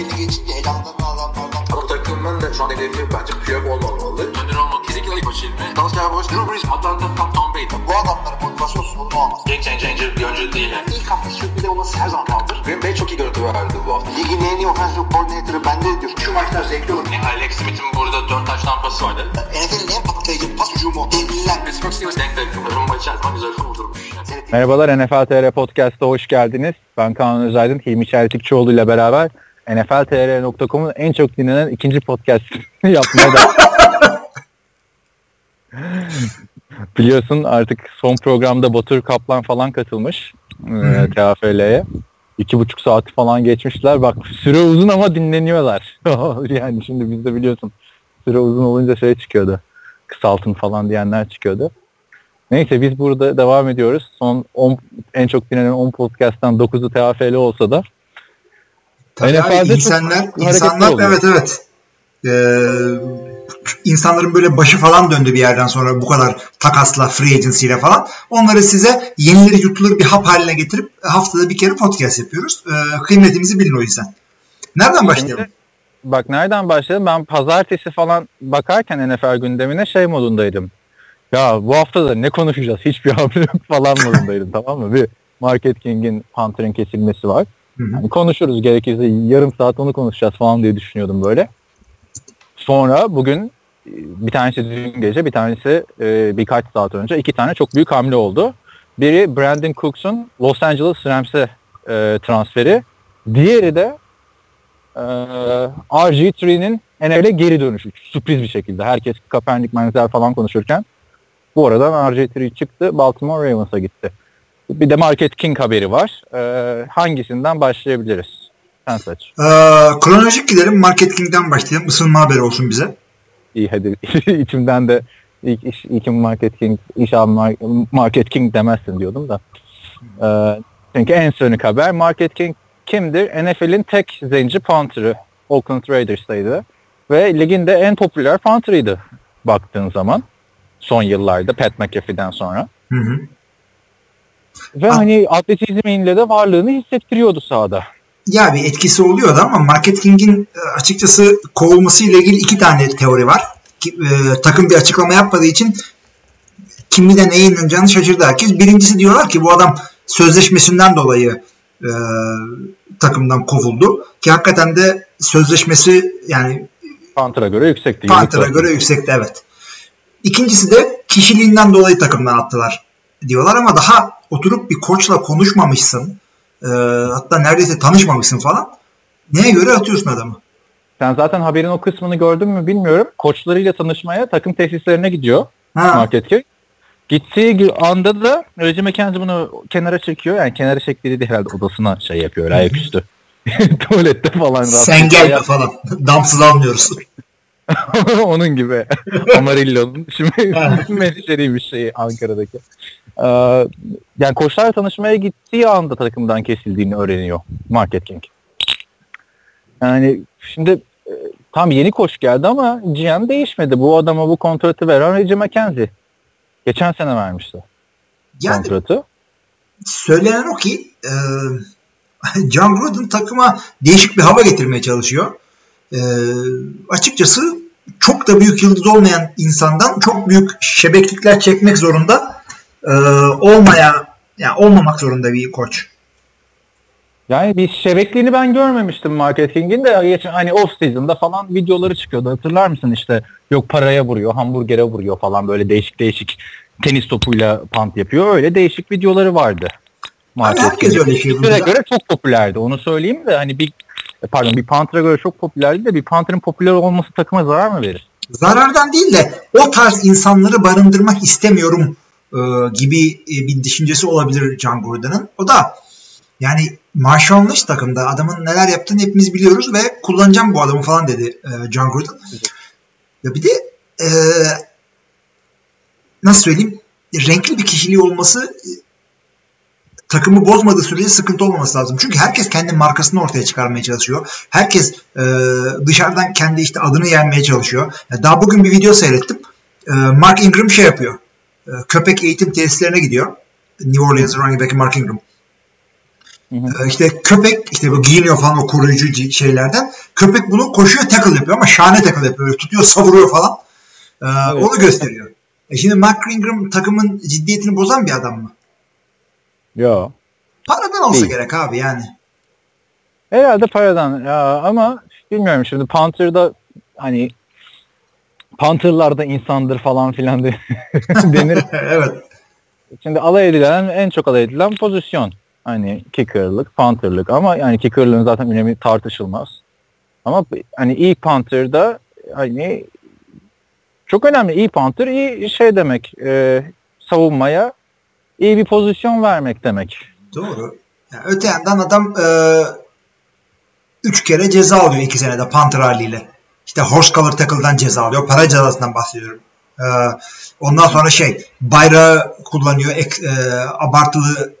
belli geçince elanlarını alanlardan. Ama takımın da şu an hedefi bence Piyok olmamalı. Önder olmak kesinlikle ilk başı ilmi. Dalsya Boş, Drew Brees, Atlanta, Tom, Tom Brady. Bu adamların motivasyon sorunu olmaz. Game changer bir oyuncu değil yani. İlk hafta sürpriz olması her zaman kaldır. Green Bay çok iyi görüntü verdi bu hafta. Ligin en iyi offensive coordinator'ı bende diyor. Şu maçlar zevkli olur. Yani Alex Smith'in burada 4 taş tampası vardı. NFL'in en patlayıcı pas hücumu. Devliler. Pittsburgh Steelers denk denk. Rumba içerisinde güzel vurdurmuş. Yani. Merhabalar NFL TR Podcast'a hoş geldiniz. Ben Kaan Özaydın, Hilmi Çeltikçioğlu ile beraber NFLTR.com'un en çok dinlenen ikinci podcast yapmaya da Biliyorsun artık son programda Batur Kaplan falan katılmış e, TFL'ye. İki buçuk saati falan geçmişler. Bak süre uzun ama dinleniyorlar. yani şimdi bizde biliyorsun süre uzun olunca şey çıkıyordu. Kısaltın falan diyenler çıkıyordu. Neyse biz burada devam ediyoruz. Son 10 en çok dinlenen 10 podcast'tan 9'u TFL olsa da Tabii NFL'de abi çok insanlar, insanlar oluyor. evet evet. Ee, insanların böyle başı falan döndü bir yerden sonra bu kadar takasla, free agency ile falan. Onları size yenileri yutulur bir hap haline getirip haftada bir kere podcast yapıyoruz. Ee, kıymetimizi bilin o yüzden. Nereden başlayalım? Bak nereden başlayalım? Ben pazartesi falan bakarken NFL gündemine şey modundaydım. Ya bu hafta da ne konuşacağız? Hiçbir haber yok falan modundaydım tamam mı? Bir Market King'in Panther'ın kesilmesi var. Yani konuşuruz gerekirse yarım saat onu konuşacağız falan diye düşünüyordum böyle. Sonra bugün e, bir tanesi dün gece bir tanesi e, birkaç saat önce iki tane çok büyük hamle oldu. Biri Brandon Cooks'un Los Angeles Rams'e e, transferi. Diğeri de e, RG3'nin NFL'e geri dönüşü. Sürpriz bir şekilde. Herkes Kaepernick, Manziel falan konuşurken bu aradan RG3 çıktı. Baltimore Ravens'a gitti. Bir de Market King haberi var. E, hangisinden başlayabiliriz? Sen seç. Ee, kronolojik gidelim. Market King'den başlayalım. Isınma haberi olsun bize. İyi hadi içimden de ilk iş, ilk Market King, Mar- Market King demezsin diyordum da. Ee, çünkü en sönük haber Market King kimdir? NFL'in tek zenci punter'ı Oakland Raiders'taydı. Ve ligin de en popüler punter'ıydı baktığın zaman. Son yıllarda Pat McAfee'den sonra. Hı hı. Ve Ah. hani atletizminle de varlığını hissettiriyordu sahada. Ya bir etkisi oluyordu ama Market King'in e, açıkçası kovulması ile ilgili iki tane teori var. E, takım bir açıklama yapmadığı için kimden neye inanacağını şaşırdı herkes. Birincisi diyorlar ki bu adam sözleşmesinden dolayı e, takımdan kovuldu. Ki hakikaten de sözleşmesi yani Panther'a göre yüksekti. Panther'a göre yüksekti evet. İkincisi de kişiliğinden dolayı takımdan attılar diyorlar ama daha oturup bir koçla konuşmamışsın. e, hatta neredeyse tanışmamışsın falan. Neye göre atıyorsun adamı? Sen zaten haberin o kısmını gördün mü bilmiyorum. Koçlarıyla tanışmaya takım tesislerine gidiyor. Ha, Market King. Gittiği anda da Reggie McKenzie bunu kenara çekiyor. Yani kenara çektiği değil herhalde odasına şey yapıyor ayaküstü. Tuvalette falan. sen gel falan. Damsız almıyoruz. Onun gibi. Amarillo'nun şimdi menajeriymiş şeyi Ankara'daki. Ee, yani koçlarla tanışmaya gittiği anda takımdan kesildiğini öğreniyor Market King. Yani şimdi e, tam yeni koç geldi ama GM değişmedi. Bu adama bu kontratı veren Reggie McKenzie. Geçen sene vermişti Yani kontratı. söylenen o ki e, John Gruden takıma değişik bir hava getirmeye çalışıyor. E, açıkçası çok da büyük yıldız olmayan insandan çok büyük şebeklikler çekmek zorunda e, olmaya yani olmamak zorunda bir koç. Yani bir şebekliğini ben görmemiştim marketingin de geçen hani off season'da falan videoları çıkıyordu. Hatırlar mısın işte yok paraya vuruyor, hamburgere vuruyor falan böyle değişik değişik tenis topuyla pant yapıyor. Öyle değişik videoları vardı. Hani herkes öyle şey göre çok popülerdi. Onu söyleyeyim de hani bir pardon bir Panther'a göre çok popülerdi de bir Panther'ın popüler olması takıma zarar mı verir? Zarardan değil de o tarz insanları barındırmak istemiyorum e, gibi e, bir düşüncesi olabilir John Gruden'ın. O da yani Lynch takımda adamın neler yaptığını hepimiz biliyoruz ve kullanacağım bu adamı falan dedi e, John Gruden. Ya bir de e, nasıl söyleyeyim renkli bir kişiliği olması e, takımı bozmadığı sürece sıkıntı olmaması lazım. Çünkü herkes kendi markasını ortaya çıkarmaya çalışıyor. Herkes e, dışarıdan kendi işte adını yenmeye çalışıyor. Daha bugün bir video seyrettim. E, Mark Ingram şey yapıyor. E, köpek eğitim tesislerine gidiyor. New Orleans running back Mark Ingram. Hı hı. Ee, işte köpek işte bu giyiniyor falan o koruyucu şeylerden. Köpek bunu koşuyor tackle yapıyor ama şahane tackle yapıyor. Tutuyor savuruyor falan. Ee, Evet. Onu gösteriyor. E şimdi Mark Ingram takımın ciddiyetini bozan bir adam mı? Yo. Paradan olsa Değil. gerek abi yani. Herhalde paradan ya ama bilmiyorum şimdi Panther'da hani Panther'lar da insandır falan filan de- denir. evet. Şimdi alay edilen en çok alay edilen pozisyon. Hani kicker'lık, punter'lık ama yani kicker'lığın zaten önemi tartışılmaz. Ama hani iyi punter'da hani çok önemli. İyi punter iyi şey demek. e, savunmaya iyi bir pozisyon vermek demek. Doğru. Yani öte yandan adam e, üç kere ceza alıyor iki senede Panther haliyle. İşte horse collar tackle'dan ceza alıyor. Para cezasından bahsediyorum. E, ondan sonra şey bayrağı kullanıyor. Ek, e, abartılı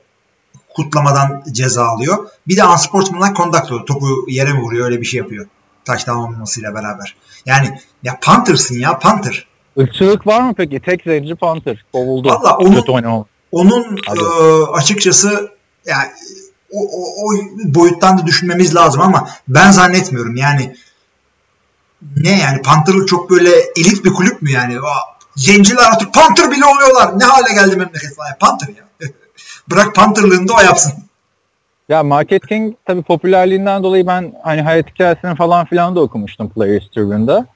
kutlamadan ceza alıyor. Bir de unsportsmanlike conduct oluyor. Topu yere mi vuruyor öyle bir şey yapıyor. Touchdown olmamasıyla beraber. Yani ya Panther'sın ya Panther. Irkçılık var mı peki? Tek zenci Panther kovuldu. Valla onu- Kötü oynamam. Onun Hadi. e, açıkçası yani o, o, o boyuttan da düşünmemiz lazım ama ben zannetmiyorum yani ne yani Panther'lık çok böyle elit bir kulüp mü yani? Zenciler artık Panther bile oluyorlar. Ne hale geldi memleket falan. Panther ya. Bırak Panther'lığını da o yapsın. Ya Market King tabii popülerliğinden dolayı ben hani hayat hikayesini falan filan da okumuştum Players Tribune'da.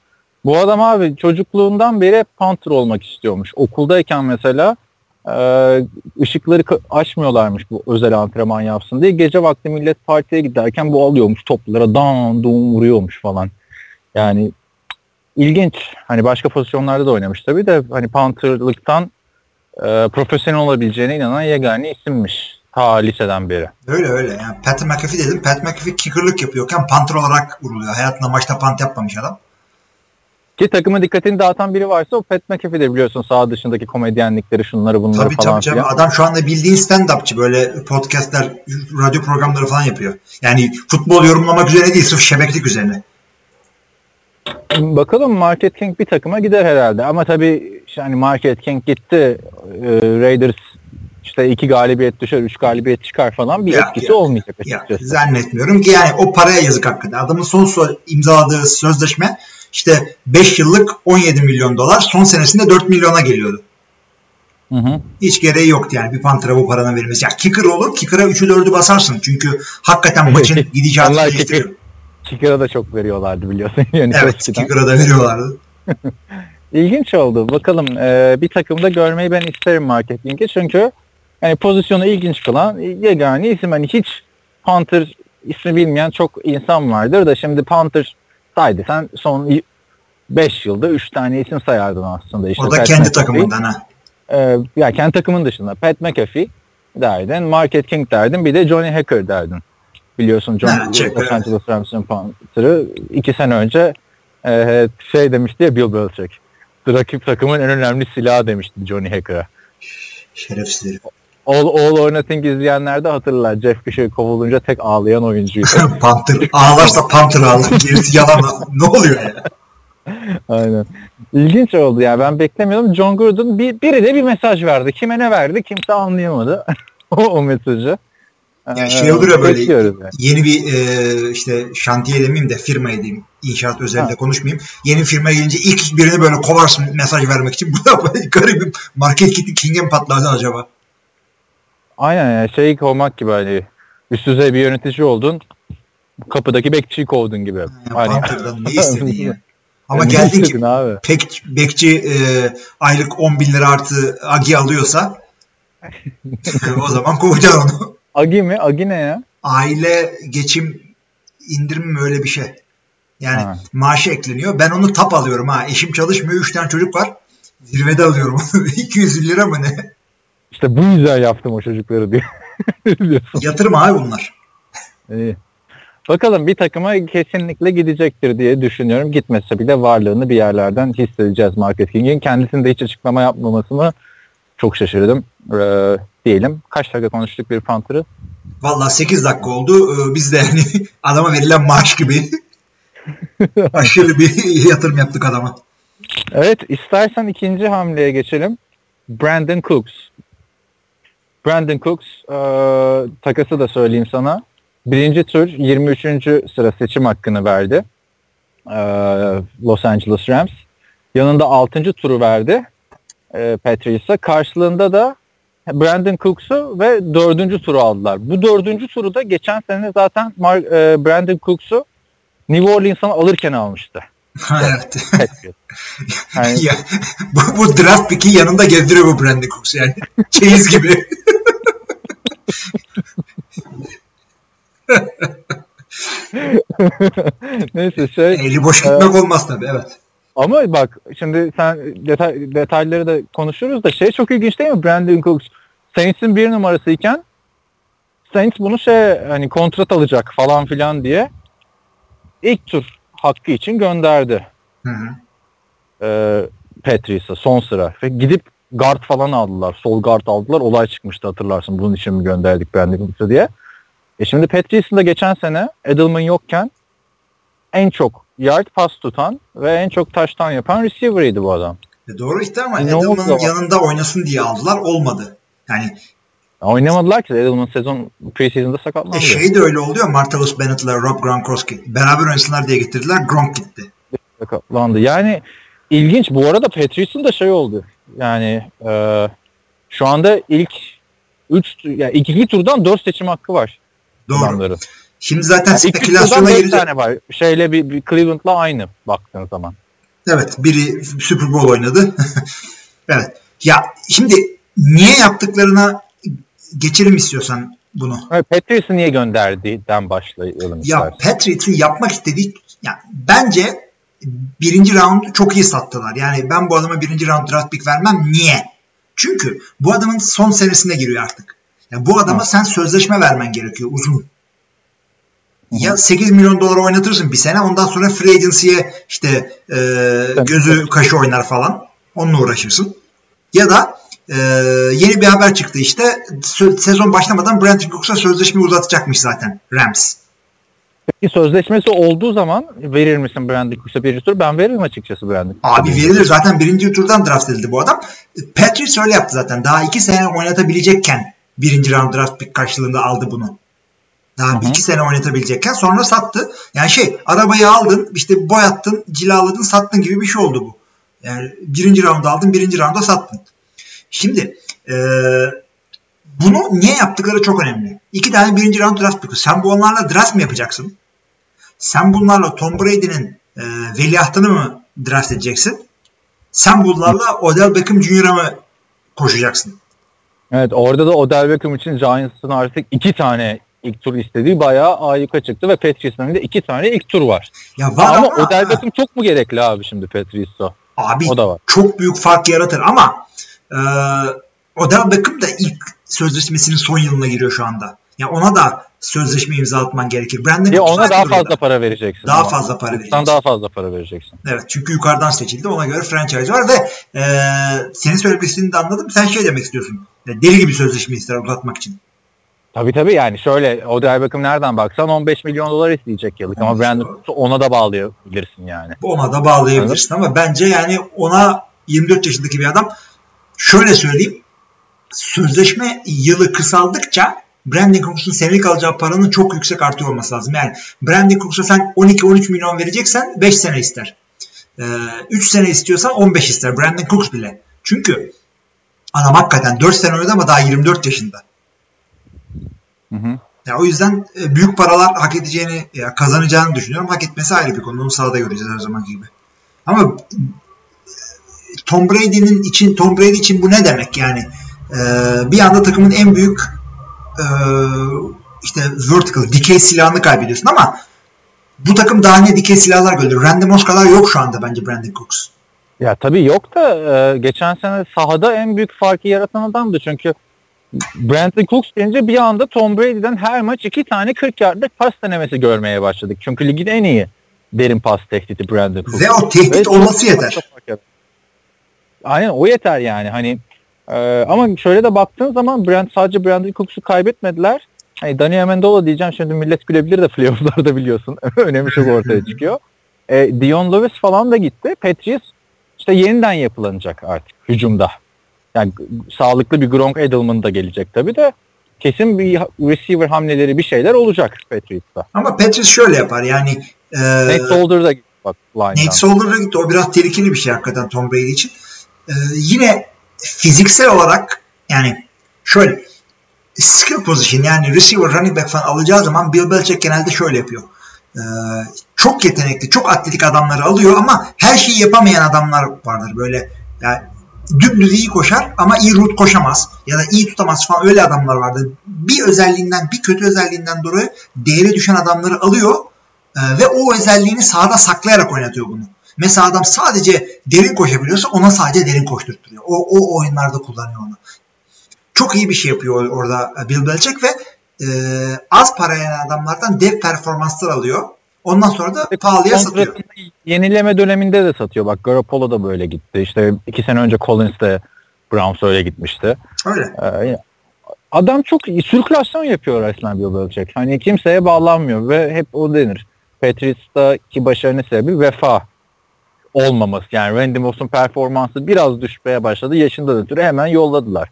Bu adam abi çocukluğundan beri hep Panther olmak istiyormuş. Okuldayken mesela ışıkları ka- açmıyorlarmış bu özel antrenman yapsın diye. Gece vakti millet partiye giderken bu alıyormuş toplara dan dum vuruyormuş falan. Yani ilginç. Hani başka pozisyonlarda da oynamış tabii de hani Panther'lıktan e, profesyonel olabileceğine inanan yegane isimmiş. Ta liseden beri. Öyle öyle. Yani Pat McAfee dedim. Pat McAfee kicker'lık yapıyorken Panther olarak vuruluyor. Hayatında maçta pant yapmamış adam. Ki takımın dikkatini dağıtan biri varsa o Pat McAfee'dir biliyorsun sağ dışındaki komedyenlikleri şunları bunları Tabii falan tabii canım. filan. Adam şu anda bildiğin stand-upçı böyle podcastler, radyo programları falan yapıyor. Yani futbol yorumlamak üzerine değil sırf şebeklik üzerine. Bakalım Market King bir takıma gider herhalde ama tabii yani Market King gitti e, Raiders işte iki galibiyet düşer, üç galibiyet çıkar falan bir Ya, etkisi ya. olmayacak Ya, açıkçası. zannetmiyorum ki yani o paraya yazık hakikaten. Adamın son so- imzaladığı sözleşme işte 5 yıllık 17 milyon dolar son senesinde 4 milyona geliyordu. Hı hı. Hiç gereği yoktu yani bir Panther'a bu paranın verilmesi. Ya kicker olur, kicker'a 3'ü 4'ü basarsın. Çünkü hakikaten maçın Onlar değiştiriyor. Kicker'a da çok veriyorlardı biliyorsun. Yani Evet, kicker'a da veriyorlardı. İlginç oldu. Bakalım e, bir takımda görmeyi ben isterim marketingi çünkü yani pozisyonu ilginç kılan yegane isim. Hani hiç Panther ismi bilmeyen çok insan vardır da şimdi Panther saydı sen son 5 yılda 3 tane isim sayardın aslında. İşte O da Pat kendi McAfee, takımından ha. E, ya kendi takımın dışında Pat McAfee derdin, Market King derdin bir de Johnny Hacker derdin. Biliyorsun John Ha, çok, Los evet. Angeles Rams'ın Panther'ı iki sene önce e, şey demişti ya Bill Belichick. Rakip takımın en önemli silahı demişti Johnny Hacker'a. Şerefsiz herif. All, All or Nothing izleyenler de hatırlar. Jeff Fisher kovulunca tek ağlayan oyuncuydu. Panther. Ağlarsa Panther ağlar. Gerisi yalan. ne oluyor ya? Aynen. İlginç oldu yani ben beklemiyordum. John Gruden bir, biri de bir mesaj verdi. Kime ne verdi kimse anlayamadı o, o mesajı. Ya Ee, şey olur ya böyle yani. yeni bir e, işte şantiye demeyeyim de firma edeyim. İnşaat özelinde Ha. konuşmayayım. Yeni firma gelince ilk birini böyle kovarsın mesaj vermek için. Bu da böyle garibim. Market gitti King'e mi patladı acaba? Aynen yani şey kovmak gibi hani üst düzey bir yönetici oldun kapıdaki bekçiyi kovdun gibi. Ya, Hani, ne istedin ya? Ama ne geldin ki abi. pek, bekçi e, aylık 10 bin lira artı agi alıyorsa o zaman kovacaksın onu. Agi mi? Agi ne ya? Aile geçim indirim mi öyle bir şey. Yani Ha. maaşı ekleniyor. Ben onu tap alıyorum ha. Eşim çalışmıyor. 3 tane çocuk var. Zirvede alıyorum onu. 200 lira mı ne? İşte bu yüzden yaptım o çocukları diyorsun. Yatırım abi bunlar. İyi. Bakalım bir takıma kesinlikle gidecektir diye düşünüyorum. Gitmese bile varlığını bir yerlerden hissedeceğiz marketingin. Kendisinde hiç açıklama yapmamasını çok şaşırdım. Ee, diyelim. Kaç dakika konuştuk bir Panther'ı? Vallahi 8 dakika oldu. Ee, Biz de yani adama verilen maaş gibi aşırı bir yatırım yaptık adama. Evet istersen ikinci hamleye geçelim. Brandon Cooks. Brandon Cooks e, takası da söyleyeyim sana. Birinci tur 23. sıra seçim hakkını verdi. E, Los Angeles Rams. Yanında 6. turu verdi e, Patriots'a. Karşılığında da Brandon Cooks'u ve 4. turu aldılar. Bu 4. turu da geçen sene zaten Mar- e, Brandon Cooks'u New Orleans'tan alırken almıştı. Evet. Yani ya, bu, bu draft pick'i yanında gezdiriyor bu Brandon Cooks yani. Çeyiz gibi. neyse şey Eli boş gitmek olmaz tabii evet. Ama bak şimdi sen detay, detayları da konuşuruz da şey çok ilginç değil mi? Brandon Cooks Saints'in bir numarası iken Saints bunu şey hani kontrat alacak falan filan diye ilk tur hakkı için gönderdi Hı hı. e, Patriots'a son sıra. Ve gidip guard falan aldılar. Sol guard aldılar. Olay çıkmıştı hatırlarsın. Bunun için mi gönderdik Cooks'u diye. E şimdi Patriots'ın da geçen sene Edelman yokken en çok yard pas tutan ve en çok taştan yapan receiver'ıydı bu adam. E doğru işte ama oldu Edelman'ın yanında oynasın diye aldılar. Olmadı. Yani Ya Oynamadılar ki Edelman sezon preseason'da sakatlandı. e, şey de öyle oluyor. Martellus Bennett'la Rob Gronkowski. Beraber oynasınlar diye getirdiler. Gronk gitti. sakatlandı. Yani ilginç. Bu arada Patriots'ın da şey oldu. Yani e, şu anda ilk 3 yani ilk iki turdan 4 seçim hakkı var Doğru. adamların. Şimdi zaten Yani spekülasyona turdan 5 girecek. tane var. Şeyle bir, bir Cleveland'la aynı baktığın zaman. Evet biri Super Bowl oynadı. evet. Ya şimdi niye yaptıklarına geçelim istiyorsan bunu. Evet, Patriots'ı niye gönderdiğinden başlayalım Ya istersen. Patriots'ın yapmak istediği ya bence birinci round çok iyi sattılar. Yani ben bu adama birinci round draft pick vermem. Niye? Çünkü bu adamın son senesine giriyor artık. Yani bu adama sen sözleşme vermen gerekiyor uzun. Ya 8 milyon dolar oynatırsın bir sene ondan sonra free agency'ye işte e, gözü kaşı oynar falan. Onunla uğraşırsın. Ya da e, yeni bir haber çıktı işte sezon başlamadan Brandon Cooks'a sözleşme uzatacakmış zaten Rams. Peki sözleşmesi olduğu zaman verir misin Brandon Cooks'a birinci tur? Ben veririm açıkçası Brandon Abi verilir zaten birinci turdan draft edildi bu adam. Patriots öyle yaptı zaten. Daha iki sene oynatabilecekken birinci round draft pick karşılığında aldı bunu. Daha bir iki sene oynatabilecekken sonra sattı. Yani şey arabayı aldın işte boyattın cilaladın sattın gibi bir şey oldu bu. Yani birinci round aldın birinci rounda sattın. Şimdi eee, bunu niye yaptıkları çok önemli. İki tane birinci round draft pick'i. Sen bu onlarla draft mı yapacaksın? Sen bunlarla Tom Brady'nin e, veliahtını mı draft edeceksin? Sen bunlarla Odell Beckham Jr.'a mı koşacaksın? Evet orada da Odell Beckham için Giants'ın artık iki tane ilk tur istediği bayağı ayyuka çıktı ve Patriots'ın da iki tane ilk tur var. Ya var Ama, ama, Odell Beckham çok mu gerekli abi şimdi Patriots'a? abi o da var. çok büyük fark yaratır ama e, Odell Beckham da ilk sözleşmesinin son yılına giriyor şu anda. Ya ona da sözleşme imza atman gerekir. Brandon Ya ona daha fazla para vereceksin. Daha ama. fazla para Sen vereceksin. daha fazla para vereceksin. Evet çünkü yukarıdan seçildi. Ona göre franchise var ve e, senin söylemek istediğini de anladım. Sen şey demek istiyorsun. Ya Deli gibi sözleşme ister uzatmak için. Tabii tabii yani şöyle Odell Beckham nereden baksan 15 milyon dolar isteyecek yıllık ama. Brandon ona da bağlayabilirsin yani. Ona da bağlayabilirsin ama bence yani ona 24 yaşındaki bir adam şöyle söyleyeyim. Sözleşme yılı kısaldıkça Brandon Cooks'un senelik alacağı paranın çok yüksek artıyor olması lazım. Yani Brandon Cooks'a sen 12-13 milyon vereceksen 5 sene ister. Ee, 3 sene istiyorsan 15 ister. Brandon Cooks bile. Çünkü adam hakikaten 4 sene oynadı ama daha 24 yaşında. Hı hı. Ya o yüzden e, büyük paralar hak edeceğini, kazanacağını düşünüyorum. Hak etmesi ayrı bir konu. Onu sahada göreceğiz her zaman gibi. Ama Tom Brady'nin için Tom Brady için bu ne demek yani? E, bir anda takımın en büyük e, işte vertical, dikey silahını kaybediyorsun ama bu takım daha ne dikey silahlar gördü. Randy Moss kadar yok şu anda bence Brandon Cooks. Ya tabii yok da e, geçen sene sahada en büyük farkı yaratan adamdı çünkü Brandon Cooks gelince bir anda Tom Brady'den her maç iki tane 40 yardlık pas denemesi görmeye başladık. Çünkü ligin en iyi derin pas tehdidi Brandon Cooks. Ve o tehdit Evet, olması yeter. Aynen o yeter yani hani e, ama şöyle de baktığın zaman Brand sadece Brandon Cooks'u kaybetmediler. Hani Dani Amendola diyeceğim şimdi millet gülebilir de playoff'larda biliyorsun. Önemi çok ortaya çıkıyor. E, Dion Lewis falan da gitti. Patriots işte yeniden yapılanacak artık hücumda. Yani sağlıklı bir Gronk Edelman da gelecek tabii de kesin bir receiver hamleleri bir şeyler olacak Patriots'ta. Ama Patriots şöyle yapar yani e, Nate Solder da gitti bak line'dan. Nate Solder'a gitti. O biraz tehlikeli bir şey hakikaten Tom Brady için. E, yine fiziksel olarak yani şöyle skill position yani receiver running back falan alacağı zaman Bill Belichick genelde şöyle yapıyor. E, çok yetenekli, çok atletik adamları alıyor ama her şeyi yapamayan adamlar vardır. Böyle yani dümdüz iyi koşar ama iyi route koşamaz ya da iyi tutamaz falan öyle adamlar vardır. Bir özelliğinden, bir kötü özelliğinden dolayı değeri düşen adamları alıyor e, ve o özelliğini sahada saklayarak oynatıyor bunu. Mesela adam sadece derin koşabiliyorsa ona sadece derin koşturtuyor. O, o oyunlarda kullanıyor onu. Çok iyi bir şey yapıyor orada Bill Belichick ve e, az paraya adamlardan dev performanslar alıyor. Ondan sonra da pahalıya satıyor. Yenileme döneminde de satıyor. Bak Garoppolo da böyle gitti. İşte iki sene önce Collins de Browns öyle gitmişti. Öyle. Ee, adam çok sirkülasyon yapıyor resmen Bill Belichick. Hani kimseye bağlanmıyor ve hep o denir. Patriots'taki başarının sebebi vefa olmaması. Yani Randy Moss'un performansı biraz düşmeye başladı. Yaşından ötürü hemen yolladılar.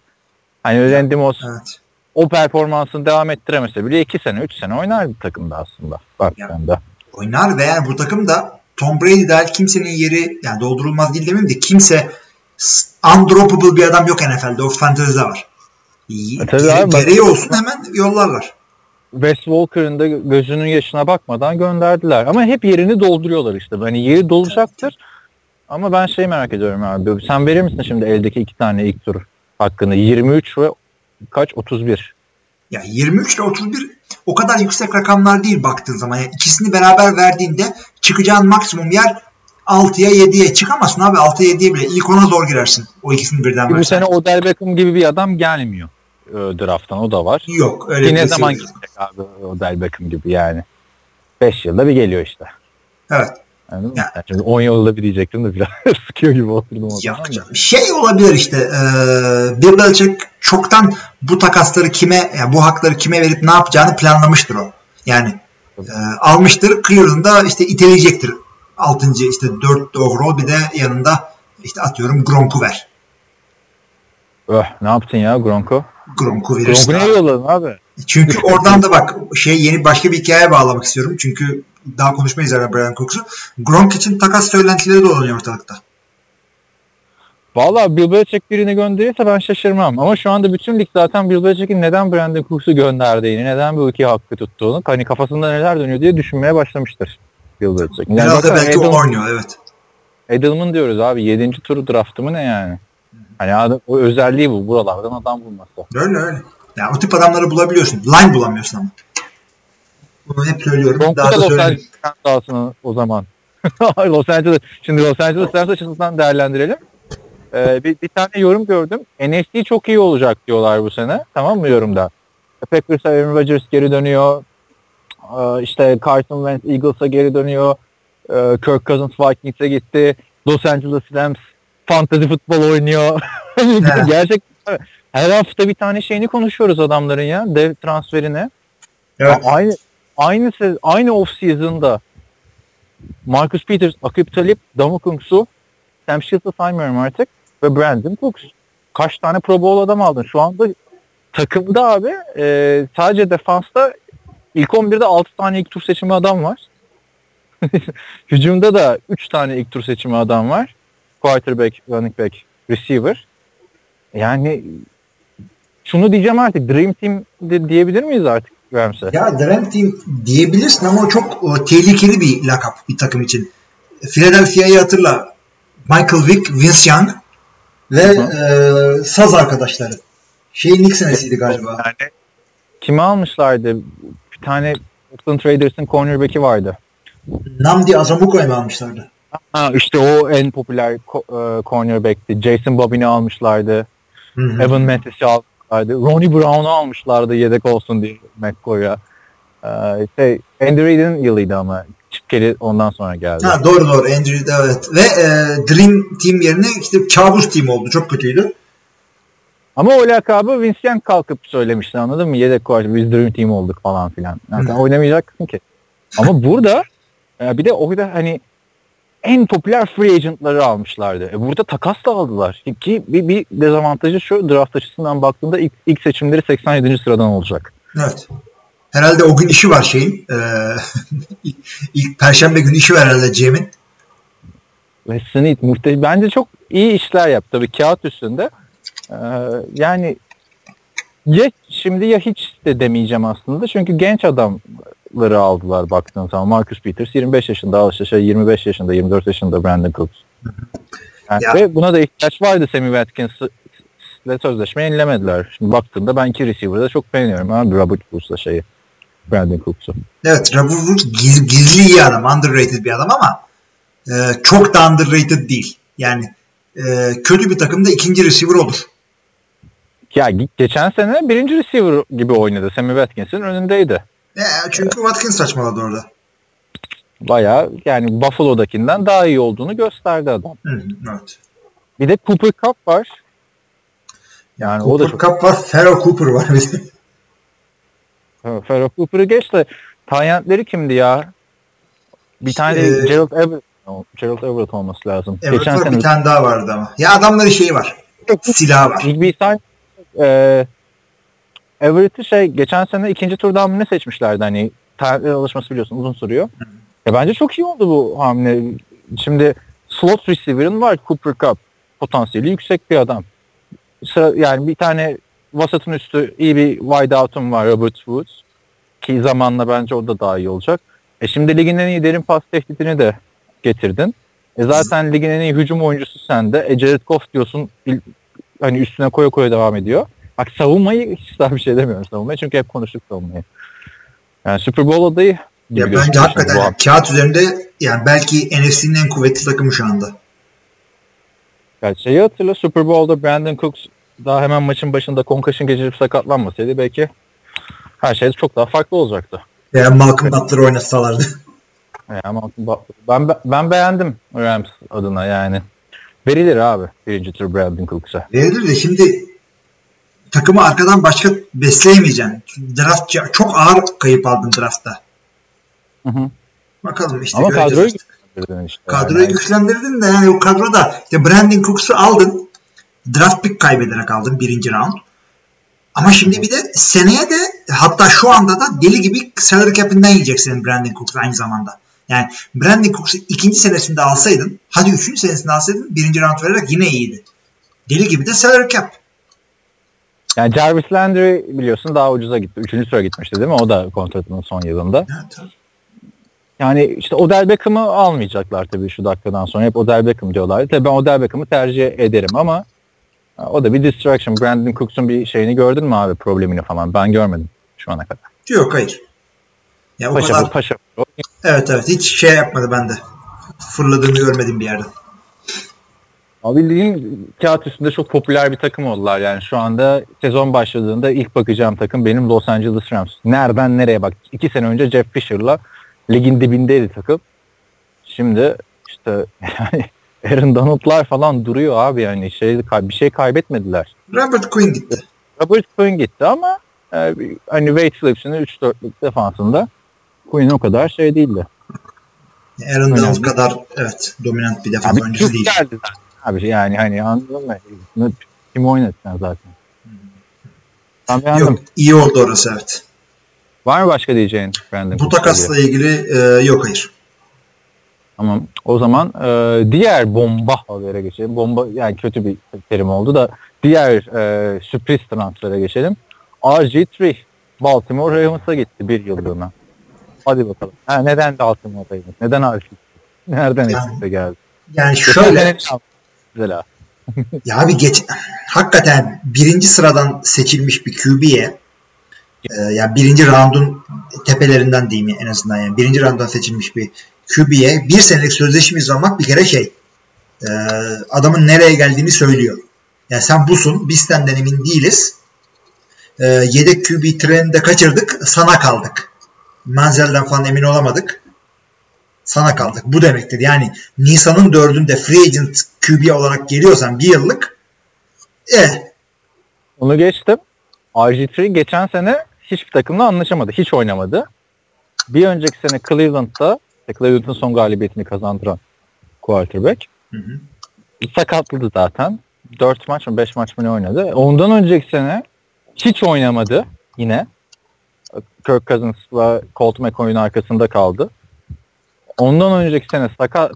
Hani Randy Moss Evet. o performansını devam ettiremese bile 2 sene 3 sene oynardı takımda aslında. Baktığında. Oynar ve yani bu takımda Tom Brady dahil kimsenin yeri yani doldurulmaz değil demeyeyim de kimse undroppable bir adam yok NFL'de. O fantezide var. E tabii Gere- abi, bak- gereği olsun hemen yollarlar. Wes Walker'ın da gözünün yaşına bakmadan gönderdiler. Ama hep yerini dolduruyorlar işte. Hani yeri dolacaktır. Ama ben şey merak ediyorum abi. Sen verir misin şimdi eldeki iki tane ilk tur hakkını? 23 ve kaç? 31. Ya 23 ile 31 o kadar yüksek rakamlar değil baktığın zaman. Yani ikisini beraber verdiğinde çıkacağın maksimum yer 6'ya 7'ye çıkamazsın abi 6'ya 7'ye bile ilk ona zor girersin. O ikisini birden Bu sene Odell Beckham gibi bir adam gelmiyor e, drafttan. O da var. Yok öyle Ki bir ne şey zaman yok. gidecek abi Odell Beckham gibi yani. 5 yılda bir geliyor işte. Evet. Anladın mı? Ya. Yani şimdi 10 yılda bir diyecektim de biraz sıkıyor gibi oturdum. Yok canım. Şey olabilir işte e, Bill Belichick çoktan bu takasları kime yani bu hakları kime verip ne yapacağını planlamıştır o. Yani e, almıştır Cleveland'da işte iteleyecektir. 6. işte 4 overall bir de yanında işte atıyorum Gronk'u ver. Öh, ne yaptın ya Gronko? Gronk'u verirsin. Gronk'u niye yolladın abi? Çünkü oradan da bak şey yeni başka bir hikaye bağlamak istiyorum. Çünkü daha konuşmayız herhalde Brian Cooks'u. Gronk için takas söylentileri dolanıyor ortalıkta. Valla Bill Belichick birini gönderirse ben şaşırmam. Ama şu anda bütün lig zaten Bill Belichick'in neden Brandon Cooks'u gönderdiğini, neden bu ülkeye hakkı tuttuğunu, hani kafasında neler dönüyor diye düşünmeye başlamıştır Bill Belichick. Yani Biraz da belki Edelman, oynuyor evet. Edelman diyoruz abi 7. tur draftı mı ne yani? Hani adam, o özelliği bu buralardan adam bulması. Öyle öyle. Yani o tip adamları bulabiliyorsun. Line bulamıyorsun ama. Bunu hep söylüyorum. Gronku Daha da Los söyleyeyim. Sahasını o zaman. Los Angeles, şimdi Los Angeles Rams açısından değerlendirelim. Ee, bir, bir tane yorum gördüm. NFC çok iyi olacak diyorlar bu sene. Tamam mı yorumda? Packers'a Aaron Rodgers geri dönüyor. Ee, işte Carson Wentz Eagles'a geri dönüyor. Ee, Kirk Cousins Vikings'e gitti. Los Angeles Rams fantasy futbol oynuyor. Evet. Gerçekten her hafta bir tane şeyini konuşuyoruz adamların ya. Dev transferini. Evet. A- Aynı aynı aynı off season'da Marcus Peters, Akip Talip, Damokung Su, Sam Shields'ı saymıyorum artık ve Brandon Cooks. Kaç tane Pro Bowl adam aldın? Şu anda takımda abi e, sadece defansta ilk 11'de 6 tane ilk tur seçimi adam var. Hücumda da 3 tane ilk tur seçimi adam var. Quarterback, running back, receiver. Yani şunu diyeceğim artık Dream Team de diyebilir miyiz artık Rams'e? Ya Dream Team diyebilirsin ama o çok o, tehlikeli bir lakap bir takım için. Philadelphia'yı hatırla. Michael Vick, Vince Young ve e, saz arkadaşları. Şeyin ilk senesiydi galiba. Yani kimi almışlardı? Bir tane Oakland Raiders'ın cornerback'i vardı. Namdi Azamuko'yu mu almışlardı? Ha, işte o en popüler ko- e, cornerback'ti. Jason Bobin'i almışlardı. Hı hı. Evan Mathis'i almışlardı. Ronnie Brown'u almışlardı yedek olsun diye McCoy'a. Ee, şey, Andy Reid'in yılıydı ama Chip Kelly ondan sonra geldi. Ha, doğru doğru Andrew evet. Ve e, Dream Team yerine işte kabus team oldu. Çok kötüydü. Ama o lakabı Vince Young kalkıp söylemişti anladın mı? Yedek koç biz Dream Team olduk falan filan. Yani sen oynamayacaksın ki. Ama burada e, bir de orada hani en popüler free agentları almışlardı. E burada takas da aldılar. Ki bir, bir dezavantajı şu draft açısından baktığında ilk, ilk seçimleri 87. sıradan olacak. Evet. Herhalde o gün işi var şeyin. Ee, ilk perşembe günü işi var herhalde Cem'in. Ve Smith muhte bence çok iyi işler yaptı tabii kağıt üstünde. Ee, yani ya şimdi ya hiç de demeyeceğim aslında. Çünkü genç adamları aldılar baktığın zaman. Marcus Peters 25 yaşında, Alışa 25 yaşında, 24 yaşında Brandon Cooks. Yani Ya. Ve buna da ihtiyaç vardı Sammy Watkins'le sözleşme yenilemediler. Şimdi baktığımda ben iki receiver'da çok beğeniyorum. Abi Robert Woods'la şeyi. Brandon Cooks'u. Evet Robert Woods giz- gizli iyi adam. Underrated bir adam ama e, çok da underrated değil. Yani e, kötü bir takımda ikinci receiver olur. Ya ge- geçen sene birinci receiver gibi oynadı. Sammy Watkins'in önündeydi. E, çünkü Watkins saçmaladı orada. Bayağı yani Buffalo'dakinden daha iyi olduğunu gösterdi adam. Hı, evet. Bir de Cooper Cup var. Yani o da Cooper çok. Cup var. Pharaoh Cooper var bir de. Ferro Cooper'ı geç de Tayyentleri kimdi ya? Bir tane de Ee, Gerald Everett. Gerald Everett olması lazım. Evet Geçen var, sene bir tane daha vardı ama. Ya adamların şeyi var. Silahı var. bir tane e, Everett'i şey geçen sene ikinci turdan mı ne seçmişlerdi hani tarihler alışması biliyorsun uzun sürüyor. Ya bence çok iyi oldu bu hamle. Şimdi slot receiver'ın var Cooper Cup. Potansiyeli yüksek bir adam. Sıra, yani bir tane vasatın üstü iyi bir wide out'um var Robert Woods. Ki zamanla bence o da daha iyi olacak. E şimdi ligin en iyi derin pas tehditini de getirdin. E zaten ligin en iyi hücum oyuncusu sende. E Jared Goff diyorsun il- hani üstüne koya koya devam ediyor. Bak savunmayı hiç daha bir şey demiyorum savunmayı çünkü hep konuştuk savunmayı. Yani Super Bowl adayı Ya bence hakikaten yani kağıt üzerinde yani belki NFC'nin en kuvvetli takımı şu anda. Yani şeyi hatırla Super Bowl'da Brandon Cooks daha hemen maçın başında concussion geçirip sakatlanmasaydı belki her şey çok daha farklı olacaktı. Veya Malcolm Butler'ı oynatsalardı. Yani ama ben ben beğendim Rams adına yani. Verilir abi birinci tur Brandon Cooks'a. Verilir de şimdi takımı arkadan başka besleyemeyeceksin. Draft çok ağır kayıp aldın draftta. Hı hı. Bakalım işte Ama kadroyu güçlendirdin işte. Kadroyu yani. güçlendirdin de yani o kadroda işte Brandon Cooks'u aldın. Draft pick kaybederek aldın birinci round. Ama şimdi bir de seneye de hatta şu anda da deli gibi salary cap'inden yiyeceksin Brandon Cooks aynı zamanda. Yani Brandon Cooks'u ikinci senesinde alsaydın, hadi üçüncü senesinde alsaydın birinci round vererek yine iyiydi. Deli gibi de salary cap. Yani Jarvis Landry biliyorsun daha ucuza gitti. Üçüncü sıra gitmişti değil mi? O da kontratının son yılında. Yani işte Odell Beckham'ı almayacaklar tabii şu dakikadan sonra. Hep Odell Beckham diyorlar. Tabii ben Odell Beckham'ı tercih ederim ama o da bir distraction. Brandon Cooks'un bir şeyini gördün mü abi problemini falan? Ben görmedim şu ana kadar. Yok hayır. Ya o Paşa kadar paşa. evet evet hiç şey yapmadı bende. Fırladığını görmedim bir yerden. Abi bildiğin kağıt üstünde çok popüler bir takım oldular. Yani şu anda sezon başladığında ilk bakacağım takım benim Los Angeles Rams. Nereden nereye bak. İki sene önce Jeff Fisher'la ligin dibindeydi takım. Şimdi işte yani Aaron Donald'lar falan duruyor abi yani şey bir şey kaybetmediler. Robert Quinn gitti. Robert Quinn gitti ama e, hani Wade Phillips'in 3-4'lük defansında Quinn o kadar şey değildi. Aaron Donald kadar evet dominant bir defans oyuncusu değil. geldi zaten. Abi yani hani anladın mı? Kim oynatacaksın zaten. Ben beğendim. Yok iyi oldu orası evet. Var mı başka diyeceğin Brandon Bu takasla ilgili? ilgili e, yok hayır. Tamam. O zaman e, diğer bomba habere geçelim. Bomba yani kötü bir terim oldu da diğer e, sürpriz transfere geçelim. RG3 Baltimore Ravens'a gitti bir yıllığına. Hadi bakalım. Ha, neden Baltimore Ravens? Neden RG3? Nereden Yani- geldi? Yani şöyle Mesela. ya abi geç hakikaten birinci sıradan seçilmiş bir QB'ye e, ya birinci roundun tepelerinden diyeyim en azından yani birinci rounddan seçilmiş bir QB'ye bir senelik sözleşme imzalamak bir kere şey e, adamın nereye geldiğini söylüyor. Yani sen busun biz senden emin değiliz. E, yedek QB treninde kaçırdık sana kaldık. Manzel'den falan emin olamadık. Sana kaldık. Bu demektir. Yani Nisan'ın dördünde free agent QB olarak geliyorsan bir yıllık e Onu geçtim. RG3 geçen sene hiçbir takımla anlaşamadı. Hiç oynamadı. Bir önceki sene Cleveland'da işte Cleveland'ın son galibiyetini kazandıran quarterback. Hı hı. Sakatladı zaten. 4 maç mı 5 maç mı ne oynadı. Ondan önceki sene hiç oynamadı yine. Kirk Cousins'la Colt McCoy'un arkasında kaldı. Ondan önceki sene sakat.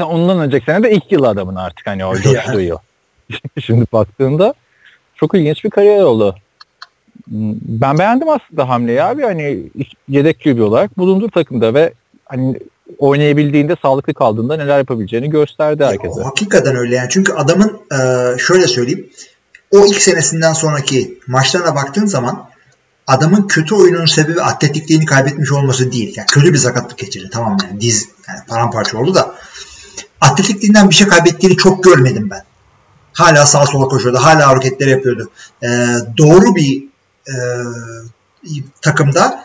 Ondan önceki sene de ilk yıl adamın artık hani o coştuğu Şimdi baktığında çok ilginç bir kariyer oldu. Ben beğendim aslında hamleyi abi. Hani yedek QB olarak bulundu takımda ve hani oynayabildiğinde sağlıklı kaldığında neler yapabileceğini gösterdi herkese. O, hakikaten öyle yani. Çünkü adamın e, şöyle söyleyeyim. O ilk senesinden sonraki maçlarına baktığın zaman adamın kötü oyunun sebebi atletikliğini kaybetmiş olması değil. Yani kötü bir sakatlık geçirdi. Tamam yani diz yani paramparça oldu da atletikliğinden bir şey kaybettiğini çok görmedim ben. Hala sağa sola koşuyordu. Hala hareketler yapıyordu. E, doğru bir e, takımda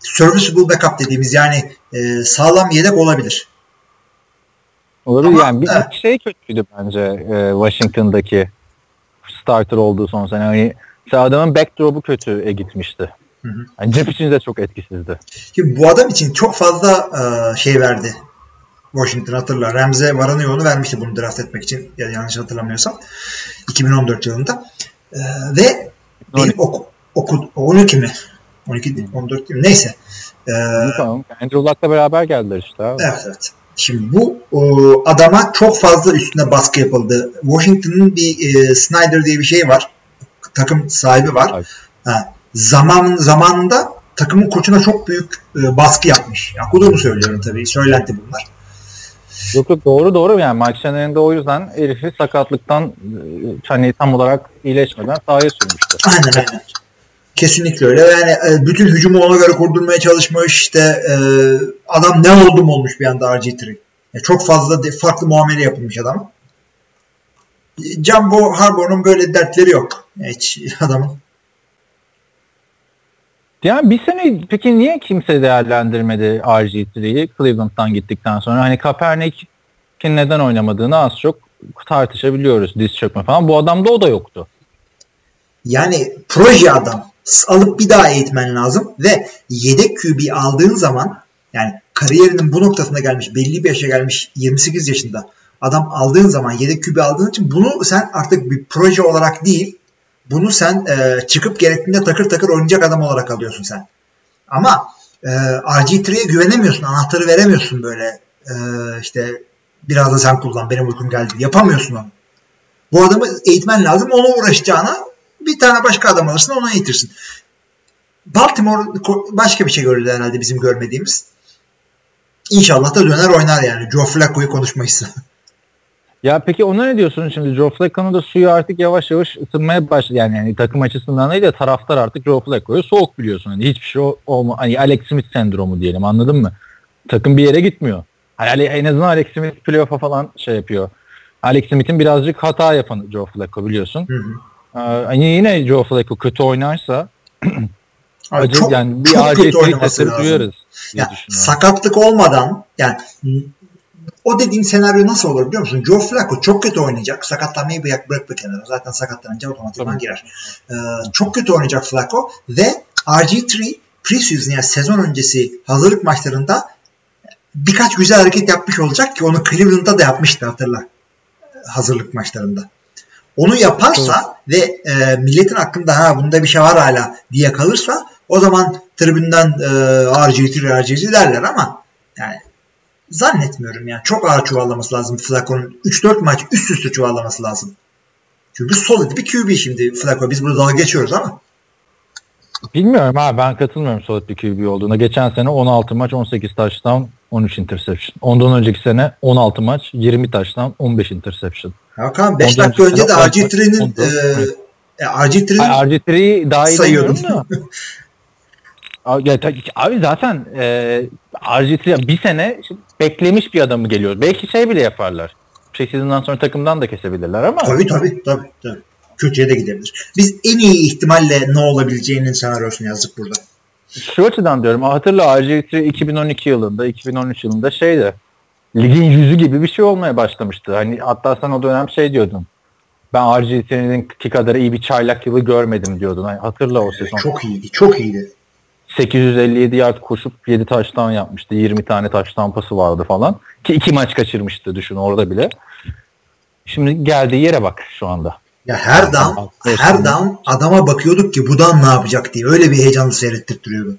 serviceable backup dediğimiz yani e, sağlam yedek olabilir. Olabilir Ama, yani bir evet. şey kötüydü bence e, Washington'daki starter olduğu son sene. Hani mesela adamın backdrop'u kötüye gitmişti. Hı hı. Yani cep için de çok etkisizdi. Şimdi bu adam için çok fazla e, şey verdi. Washington hatırla. Rams'e varanı yolunu vermişti bunu draft etmek için. Ya yanlış hatırlamıyorsam. 2014 yılında. E, ve benim oku, oku, 12 mi? 12 değil, 14 değil mi? Neyse. E, tamam. Andrew Luck'la beraber geldiler işte. Abi. Evet evet. Şimdi bu o, adama çok fazla üstüne baskı yapıldı. Washington'ın bir e, Snyder diye bir şey var. Takım sahibi var. Ha, zaman zamanında takımın koçuna çok büyük e, baskı yapmış. Ya okuduğumu söylüyorum tabii. Söylenti bunlar. Yok yok doğru doğru yani Mike Shanahan'ın da o yüzden herifi sakatlıktan e, hani tam olarak iyileşmeden sahaya sürmüştü. Aynen aynen. Kesinlikle öyle. Yani e, bütün hücumu ona göre kurdurmaya çalışmış. İşte e, adam ne oldu mu olmuş bir anda RG3. Yani çok fazla de, farklı muamele yapılmış adama. Jumbo Harbaugh'un böyle dertleri yok. Hiç adamın. Yani bir sene peki niye kimse değerlendirmedi RG3'yi Cleveland'dan gittikten sonra? Hani Kaepernick'in neden oynamadığını az çok tartışabiliyoruz. Diz çökme falan. Bu adamda o da yoktu. Yani proje adam. Alıp bir daha eğitmen lazım ve yedek QB aldığın zaman yani kariyerinin bu noktasına gelmiş, belli bir yaşa gelmiş 28 yaşında adam aldığın zaman yedek QB aldığın için bunu sen artık bir proje olarak değil bunu sen e, çıkıp gerektiğinde takır takır oynayacak adam olarak alıyorsun sen. Ama e, RG3'ye güvenemiyorsun. Anahtarı veremiyorsun böyle. E, işte biraz da sen kullan benim uykum geldi. Yapamıyorsun onu. Bu adamı eğitmen lazım. Ona uğraşacağına bir tane başka adam alırsın onu eğitirsin. Baltimore başka bir şey gördü herhalde bizim görmediğimiz. İnşallah da döner oynar yani. Joe Flacco'yu konuşmayız. Ya peki ona ne diyorsun şimdi? Joe Flacco'nun da suyu artık yavaş yavaş ısınmaya başladı. Yani, yani takım açısından değil de taraftar artık Joe Flacco'yu soğuk biliyorsun. Hani hiçbir şey olma hani Alex Smith sendromu diyelim anladın mı? Takım bir yere gitmiyor. Hani en azından Alex Smith playoff'a falan şey yapıyor. Alex Smith'in birazcık hata yapan Joe Flacco biliyorsun. Hı hı. Ee, hani yine Joe Flacco kötü oynarsa Abi acı, çok, yani bir çok kötü acil oynaması lazım. duyarız diye Ya, düşünüyorum. sakatlık olmadan yani o dediğin senaryo nasıl olur biliyor musun? Joe Flacco çok kötü oynayacak. Sakatlanmayı bırak, bırak bir kenara. Zaten sakatlanınca otomatikman Tabii. girer. Ee, çok kötü oynayacak Flacco ve RG3 preseason yani sezon öncesi hazırlık maçlarında birkaç güzel hareket yapmış olacak ki onu Cleveland'da da yapmıştı hatırla. Hazırlık maçlarında. Onu yaparsa ve e, milletin aklında ha bunda bir şey var hala diye kalırsa o zaman tribünden e, RG3 RG3 derler ama yani zannetmiyorum yani. Çok ağır çuvallaması lazım Flacco'nun. 3-4 maç üst üste çuvallaması lazım. Çünkü solid bir QB şimdi Flacco. Biz burada dalga geçiyoruz ama. Bilmiyorum abi ben katılmıyorum solid bir QB olduğuna. Geçen sene 16 maç 18 touchdown 13 interception. Ondan önceki sene 16 maç 20 touchdown 15 interception. Hakan 5 Ondan dakika önce de sonra- RG3'nin Ondan- e, e, RG3'nin Ay, RG3'yi dahil sayıyordum. ediyorum da. Abi, ya, ta- abi zaten e, RG3 bir sene beklemiş bir adamı geliyor. Belki şey bile yaparlar. Preseason'dan sonra takımdan da kesebilirler ama Tabii tabii tabii. tabii. Kötüye de gidebilir. Biz en iyi ihtimalle ne olabileceğinin senaryosunu yazdık burada. şu açıdan diyorum hatırla RG3 2012 yılında 2013 yılında şeydi ligin yüzü gibi bir şey olmaya başlamıştı. Hani hatta sen o dönem şey diyordun. Ben RG3'nin ki kadar iyi bir çaylak yılı görmedim diyordun. Hani hatırla o sezon. Çok iyiydi. Çok iyiydi. 857 yard koşup 7 taştan yapmıştı. 20 tane taş tampası vardı falan. Ki iki maç kaçırmıştı düşün orada bile. Şimdi geldiği yere bak şu anda. Ya her down, her down adama bakıyorduk ki bu down ne yapacak diye. Öyle bir heyecanlı seyrettirtiyordu.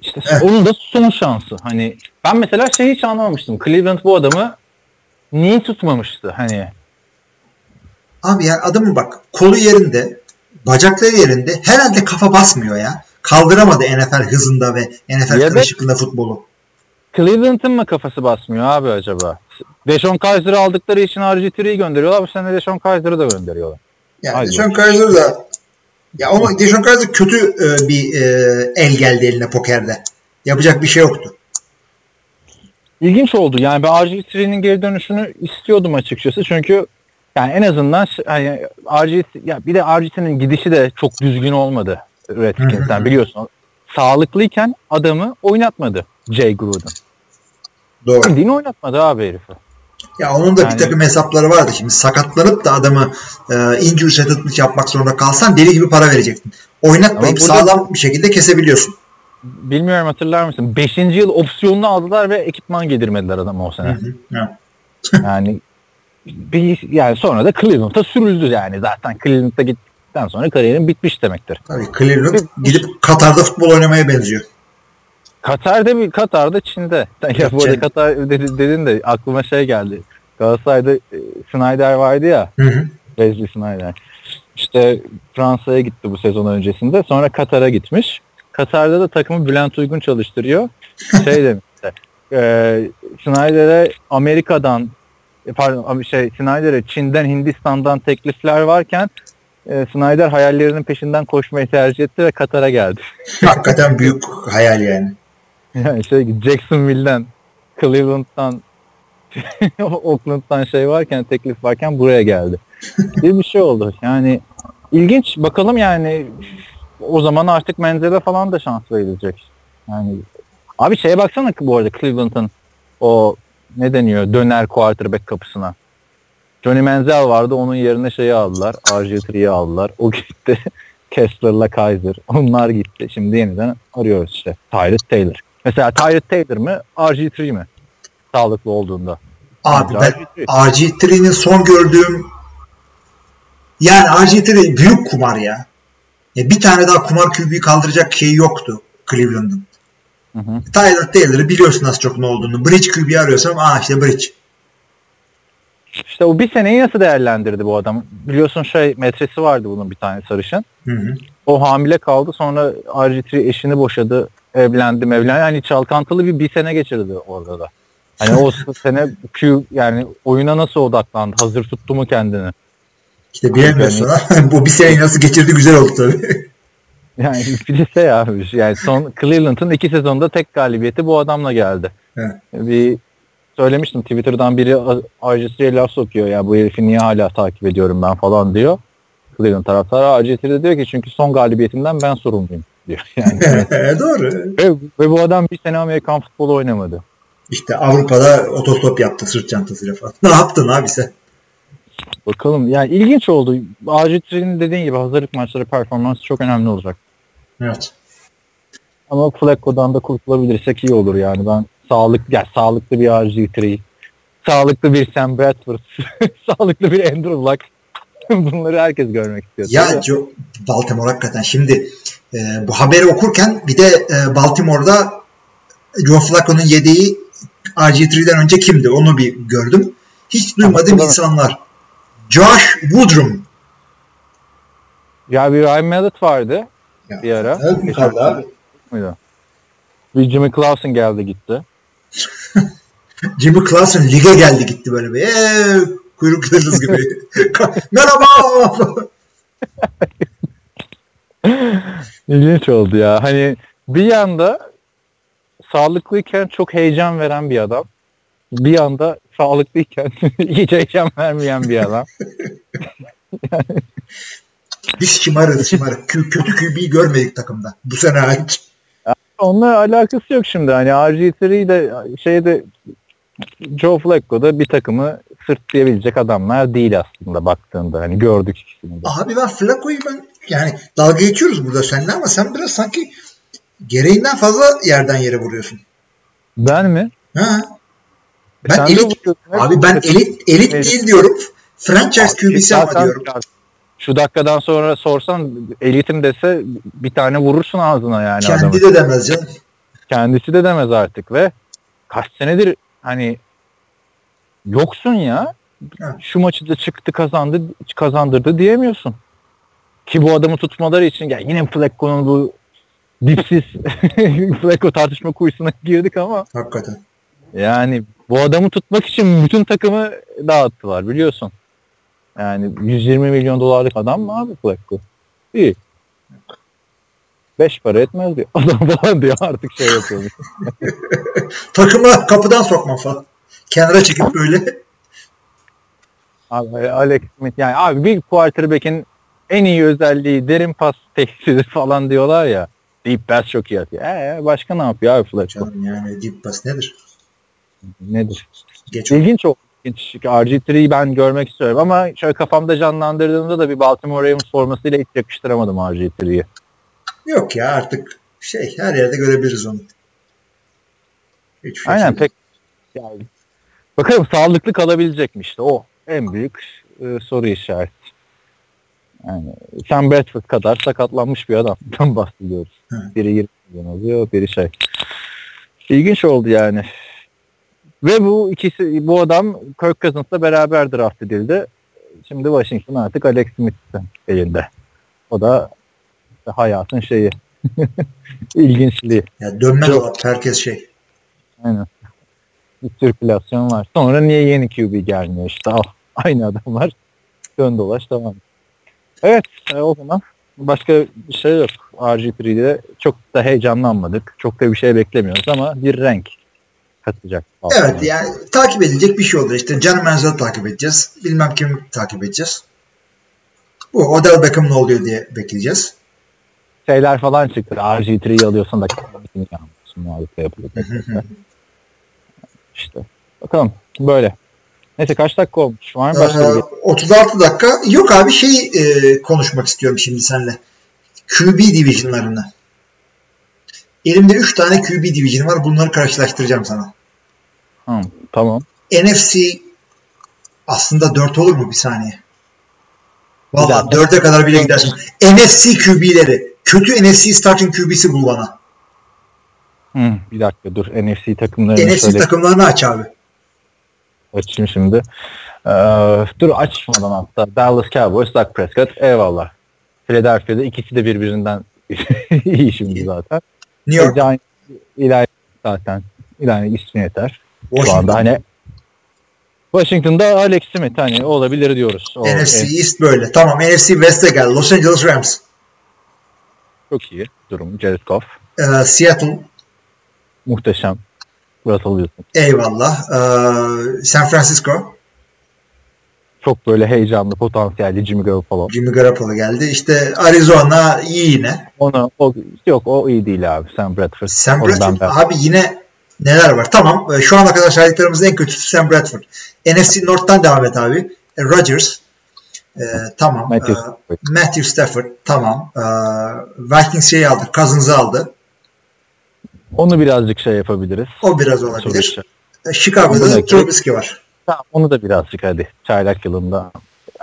İşte Evet. onun da son şansı. Hani ben mesela şey hiç anlamamıştım. Cleveland bu adamı niye tutmamıştı? Hani Abi ya adamın bak kolu yerinde, bacakları yerinde herhalde kafa basmıyor ya. Kaldıramadı NFL hızında ve NFL da- karışıklığında futbolu. Cleveland'ın mı kafası basmıyor abi acaba? Deshaun Kaiser'ı aldıkları için RG3'yi gönderiyorlar. Bu sene Deshaun Kaiser'ı da gönderiyorlar. Yani Deshaun Kaiser da ya ama Deshaun Kaiser kötü e, bir e, el geldi eline pokerde. Yapacak bir şey yoktu. İlginç oldu. Yani ben RG3'nin geri dönüşünü istiyordum açıkçası. Çünkü yani en azından hani RG ya bir de RG3'nin gidişi de çok düzgün olmadı Redskins'ten biliyorsun. Sağlıklıyken adamı oynatmadı Jay Gruden. Doğru. Bildiğini oynatmadı abi herifi. Ya onun da Yani- bir takım hesapları vardı. Şimdi sakatlanıp da adamı e, injury settlement yapmak zorunda kalsan deli gibi para verecektin. Oynatmayıp burada- sağlam bir şekilde kesebiliyorsun. Bilmiyorum hatırlar mısın? Beşinci yıl opsiyonunu aldılar ve ekipman giydirmediler adamı o sene. Hı hı. Ya. yani bir, yani sonra da Cleveland'a sürüldü yani zaten Cleveland'a gittikten sonra kariyerin bitmiş demektir. Tabii Cleveland gidip Katar'da futbol oynamaya benziyor. Katar'da bir Katar'da Çin'de. Ya bu arada. Katar dedi- dedin de aklıma şey geldi. Galatasaray'da e, Snyder vardı ya. Hı hı. Wesley Snyder. İşte Fransa'ya gitti bu sezon öncesinde. Sonra Katar'a gitmiş. Katar'da da takımı Bülent Uygun çalıştırıyor. Şey demişti. E, Snyder'e Amerika'dan e, pardon şey Snyder'e Çin'den Hindistan'dan teklifler varken e, Snyder hayallerinin peşinden koşmayı tercih etti ve Katar'a geldi. Hakikaten büyük hayal yani. Yani şey Jacksonville'den Cleveland'dan Oakland'dan şey varken teklif varken buraya geldi. Bir bir şey oldu. Yani ilginç bakalım yani o zaman artık Menzel'e falan da şans verilecek. Yani abi şeye baksana bu arada Cleveland'ın o ne deniyor döner quarterback kapısına. Johnny Manziel vardı onun yerine şeyi aldılar. RG3'yi aldılar. O gitti. Kessler'la Kaiser. Onlar gitti. Şimdi yeniden arıyoruz işte. Tyrod Taylor. Mesela Tyrod Taylor mı? RG3 mi? Sağlıklı olduğunda. Abi ben RG3. RG3'nin son gördüğüm yani RG3 büyük kumar ya. ya. Bir tane daha kumar kübüğü kaldıracak şey yoktu Cleveland'ın. Hı hı. Tyler Taylor'ı biliyorsun az çok ne olduğunu. Bridge kübüğü arıyorsam aa işte Bridge. İşte o bir seneyi nasıl değerlendirdi bu adam? Biliyorsun şey metresi vardı bunun bir tane sarışın. Hı hı. O hamile kaldı sonra RG3 eşini boşadı. Evlendi mevlendi. Hani çalkantılı bir bir sene geçirdi orada da. Hani o sene Q yani oyuna nasıl odaklandı? Hazır tuttu mu kendini? İşte bilemiyorsun ha. Bu bir seneyi nasıl geçirdi güzel oldu tabii. Yani şey abi yani son Cleveland'ın iki sezonda tek galibiyeti bu adamla geldi. Evet. Bir söylemiştim Twitter'dan biri RG3'ye laf sokuyor ya bu herifi niye hala takip ediyorum ben falan diyor. Cleveland taraftarı RG3 de diyor ki çünkü son galibiyetimden ben sorumluyum diyor. Yani Doğru. ve, ve bu adam bir sene Amerikan futbolu oynamadı. İşte Avrupa'da otostop yaptı sırt çantasıyla falan. Ne yaptın abi sen? Bakalım yani ilginç oldu. RG3'nin dediğin gibi hazırlık maçları performansı çok önemli olacak. Evet. Ama Flacco'dan da kurtulabilirsek iyi olur yani. Ben sağlık ya sağlıklı bir RG3, sağlıklı bir Sam Bradford, sağlıklı bir Andrew Luck. Bunları herkes görmek istiyor. Ya. Joe, Baltimore hakikaten şimdi e, bu haberi okurken bir de e, Baltimore'da Joe Flacco'nun yedeği RG3'den önce kimdi onu bir gördüm. Hiç duymadığım Ama- insanlar. Josh Woodrum. Ya bir Ryan Mallett vardı Ya, bir ara. evet, kaldı abi. muydu? Bir Jimmy Clausen geldi gitti. Jimmy Clausen lige geldi gitti böyle bir. Eee kuyruk yıldız gibi. Merhaba. İlginç oldu ya. Hani bir yanda sağlıklıyken çok heyecan veren bir adam. Bir yanda sağlıklıyken hiç heyecan vermeyen bir adam. Biz şımarız. Kü- kötü QB'yi görmedik takımda. Bu sene hariç. Onunla alakası yok şimdi. Hani RG3 de şeyde Joe Flacco'da bir takımı sırtlayabilecek adamlar değil aslında baktığında. Hani gördük ikisini de. Abi ben Flacco'yu ben yani dalga geçiyoruz burada seninle ama sen biraz sanki gereğinden fazla yerden yere vuruyorsun. Ben mi? Ha. Ben Sen elit, abi ben elit elit değil diyorum. Franchise QB'si ama diyorum. Şu dakikadan sonra sorsan elitim dese bir tane vurursun ağzına yani adamı. Kendi de demez canım. Kendisi de demez artık ve kaç senedir hani yoksun ya. Evet. Şu maçı da çıktı kazandı kazandırdı diyemiyorsun. Ki bu adamı tutmaları için ya yine Flacco'nun bu dipsiz Flacco tartışma kuyusuna girdik ama Hakikaten. yani bu adamı tutmak için bütün takımı dağıttılar biliyorsun. Yani 120 milyon dolarlık adam mı abi Flacco? İyi. Beş para etmez diyor. Adam falan diyor artık şey yapıyormuş. Takıma kapıdan sokma falan. Kenara çekip böyle. Abi Alex Smith yani abi bir quarterback'in en iyi özelliği derin pas tehdidi falan diyorlar ya. Deep pass çok iyi atıyor. Ee, başka ne yapıyor abi Flacco? Canım yani deep pass nedir? Nedir? Geç. İlginç o. İlginç. RG3'yi ben görmek istiyorum ama şöyle kafamda canlandırdığımda da bir Baltimore Ravens formasıyla hiç yakıştıramadım RG3'yi. Yok ya artık şey her yerde görebiliriz onu. Şey Aynen pek yani bakalım sağlıklı kalabilecek mi işte o en büyük e, soru işareti. Yani Sam Bradford kadar sakatlanmış bir adamdan bahsediyoruz. Hı. Biri 20 milyon alıyor, biri şey. İlginç oldu yani. Ve bu ikisi bu adam Kirk Cousins'la beraber draft edildi. Şimdi Washington artık Alex Smith'in elinde. O da işte hayatın şeyi. İlginçliği. Ya dönme dolap herkes şey. Aynen. Bir sirkülasyon var. Sonra niye yeni QB gelmiyor işte al. Aynı adamlar dön dolaş tamam. Evet e, o zaman başka bir şey yok. RG3'de çok da heyecanlanmadık. Çok da bir şey beklemiyoruz ama bir renk katacak. Evet yani takip edilecek bir şey olur. İşte Can Manziel'i takip edeceğiz. Bilmem kimi takip edeceğiz. Bu Odell Beckham ne oluyor diye bekleyeceğiz. Şeyler falan çıktı. RG3'yi alıyorsan da kendini yapılıyor. işte bakalım böyle. Neyse kaç dakika olmuş? Var mı başka bir Ee, 36 dakika. Yok abi şey e, konuşmak istiyorum şimdi seninle. QB divisionlarını. Elimde 3 tane QB division var. Bunları karşılaştıracağım sana. Hı, tamam. NFC aslında 4 olur mu bir saniye? Valla dakika. 4'e kadar bile gidersin. NFC QB'leri. Kötü NFC starting QB'si bul bana. Hı, bir dakika dur. NFC takımlarını NFC şöyle takımlarını aç abi. açayım şimdi. Ee, dur açmadan hatta. Dallas Cowboys, Dak Prescott. Eyvallah. Philadelphia'da ikisi de birbirinden iyi şimdi zaten. New York, Giants, ilahi zaten. İlahi ismi yeter. Şu anda Washington. hani Washington'da Alex Smith hani olabilir diyoruz. O, NFC e, East böyle. Tamam NFC West'e gel. Los Angeles Rams. çok iyi durum. Jared Goff. Ee, Seattle. Muhteşem. Russell Wilson. Eyvallah. Ee, San Francisco. Çok böyle heyecanlı, potansiyelli Jimmy Garoppolo. Jimmy Garoppolo geldi. İşte Arizona iyi yine. Onu, o, yok o iyi değil abi. Sam Bradford. Sam ben Bradford. beğendim. Abi yine neler var? Tamam. e, Şu ana kadar saydıklarımızın en kötüsü Sam Bradford. NFC North'tan devam et abi. E, Rodgers. E, tamam. Matthew E, Stafford. Matthew Stafford. Tamam. E, Vikings şeyi aldı. Cousins'ı aldı. Onu birazcık şey yapabiliriz. O biraz olabilir. E, Chicago'da Trubisky var. Tamam, onu da birazcık hadi çaylak yılında.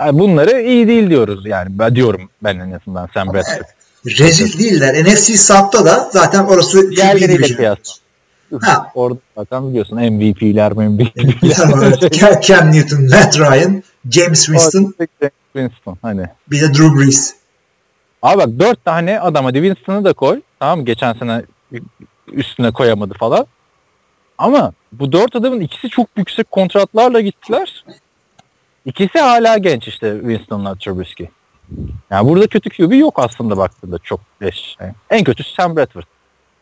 Yani bunları iyi değil diyoruz yani. Ben diyorum ben en azından Sam Bradford. Rezil değiller. NFC South'ta da zaten orası Diğerleriyle division. kıyasla. Ha. Orada zaten biliyorsun MVP'ler MVP'ler. Cam- Newton, Matt Ryan, James Winston, Winston hani. bir de Drew Brees. Abi bak dört tane adam hadi Winston'ı da koy. Tamam? Geçen sene üstüne koyamadı falan. Ama bu dört adamın ikisi çok yüksek kontratlarla gittiler. İkisi hala genç işte Winston'la Trubisky. Yani burada kötü QB yok aslında baktığında çok leş. Yani en kötüsü Sam Bradford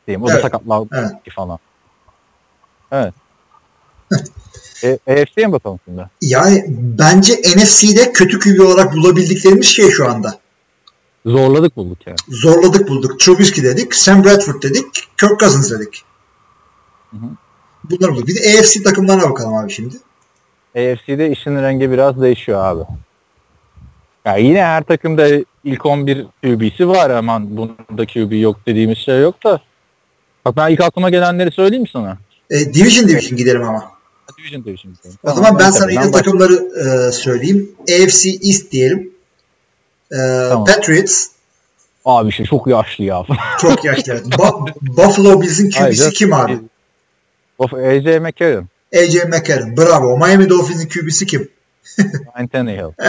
diyeyim. O da Evet, sakatlandı evet. falan. Evet. e, AFC'ye mi bakalım şimdi? Yani bence NFC'de kötü QB olarak bulabildiklerimiz şey şu anda. Zorladık bulduk yani. Zorladık bulduk. Trubisky dedik, Sam Bradford dedik, Kirk Cousins dedik. Hı hı. Bunları bulduk. Bir de AFC takımlarına bakalım abi şimdi. AFC'de işin rengi biraz değişiyor abi. Yani yine her takımda ilk 11 QB'si var aman bunda QB yok dediğimiz şey yok da. Bak ben ilk aklıma gelenleri söyleyeyim mi sana? E, division division gidelim ama. Division Division. gidelim. O Tamam, zaman ben en sana baş- takımları e, söyleyeyim. AFC East diyelim. E, Patriots Abi şey çok yaşlı ya. çok yaşlı. evet. Ba- Buffalo Bills'in QB'si kim abi? Of AJ McCarron. AJ McCarron. Bravo. Miami Dolphins'in QB'si kim? Ryan Tannehill. Ee,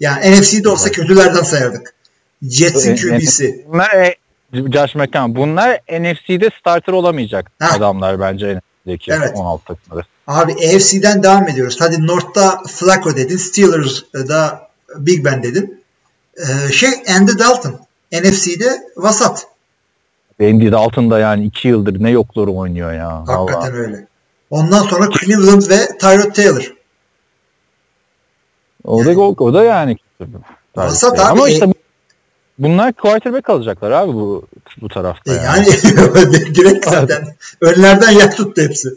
yani NFC'de olsa kötülerden sayardık. Jets'in QB'si. Bunlar e, Josh McCown. Bunlar NFC'de starter olamayacak Heh. adamlar bence NFC'deki Evet. 16 takımları. Abi AFC'den devam ediyoruz. Hadi North'ta Flacco dedin. Steelers'da Big Ben dedin. Ee, şey Andy Dalton. NFC'de vasat. Andy Dalton da yani 2 yıldır ne yokları oynuyor ya. Hakikaten Vallahi. öyle. Ondan sonra Cleveland ve Tyrod Taylor. O da, o, o da yani. Vasat Ama abi. işte bunlar quarterback alacaklar abi bu bu tarafta. E, yani. yani direkt zaten önlerden yak tuttu hepsi.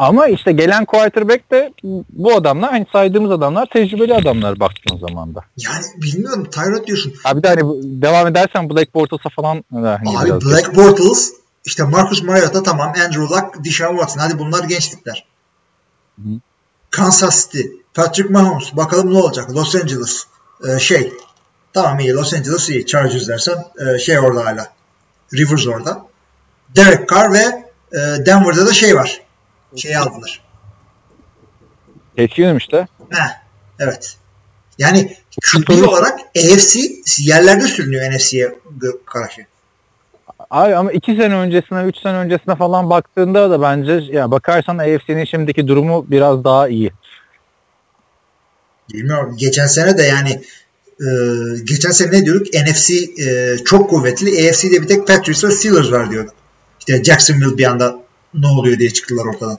Ama işte gelen quarterback de bu adamlar hani saydığımız adamlar tecrübeli adamlar baktığın zaman da. Yani bilmiyorum Tyrod diyorsun. Abi de hani devam edersen Black Bortles'a falan hani Abi Black Bortles işte Marcus Mariota tamam Andrew Luck, Deshaun Watson hadi bunlar gençlikler. Hı. Kansas City, Patrick Mahomes bakalım ne olacak Los Angeles Ee, şey tamam iyi Los Angeles iyi Chargers dersen ee, şey orada hala Rivers orada. Derek Carr ve ee, Denver'da da şey var. Şeyi aldılar. Geçiyorum işte. Heh, evet. Yani Soru- olarak AFC yerlerde sürünüyor NFC'ye karşı. Abi ama iki sene öncesine, üç sene öncesine falan baktığında da bence ya bakarsan AFC'nin şimdiki durumu biraz daha iyi. Bilmiyorum. Geçen sene de yani e, geçen sene ne diyorduk? NFC e, çok kuvvetli. AFC'de bir tek Patriots ve Steelers var diyorduk. İşte Jacksonville bir anda ne oluyor diye çıktılar ortadan.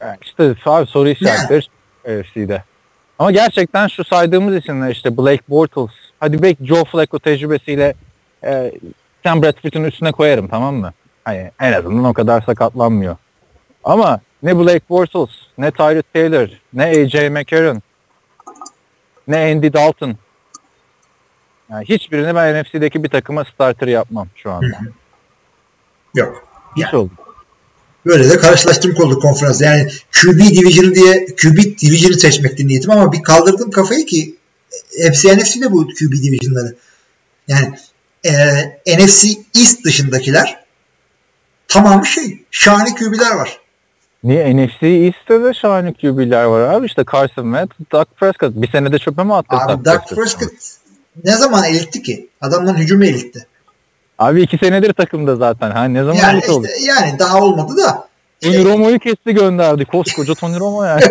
Yani işte abi soru işaretleri AFC'de. Ama gerçekten şu saydığımız isimler işte Blake Bortles, hadi belki Joe Flacco tecrübesiyle e, Sam Bradford'un üstüne koyarım tamam mı? Hani en azından o kadar sakatlanmıyor. Ama ne Blake Bortles, ne Tyrod Taylor, ne AJ McCarron, ne Andy Dalton. Yani hiçbirini ben NFC'deki bir takıma starter yapmam şu anda. Yok. Hiç Yani. oldu. Böyle de karşılaştırma oldu konferans. Yani QB Division'ı diye QB Division'ı seçmekti niyetim ama bir kaldırdım kafayı ki hepsi NFC'de bu QB Division'ları. Yani e, NFC East dışındakiler tamamı şey şahane QB'ler var. Niye NFC East'te de şahane QB'ler var abi. İşte Carson Wentz, Dak Prescott. Bir senede çöpe mi attı Abi Dak Prescott ne zaman elitti ki? Adamların hücumu elitti. Abi iki senedir takımda zaten. Ha ne zaman Yani elit oldu? işte, yani daha olmadı da Tony Romo'yu kesti gönderdi. Koskoca Tony Romo yani.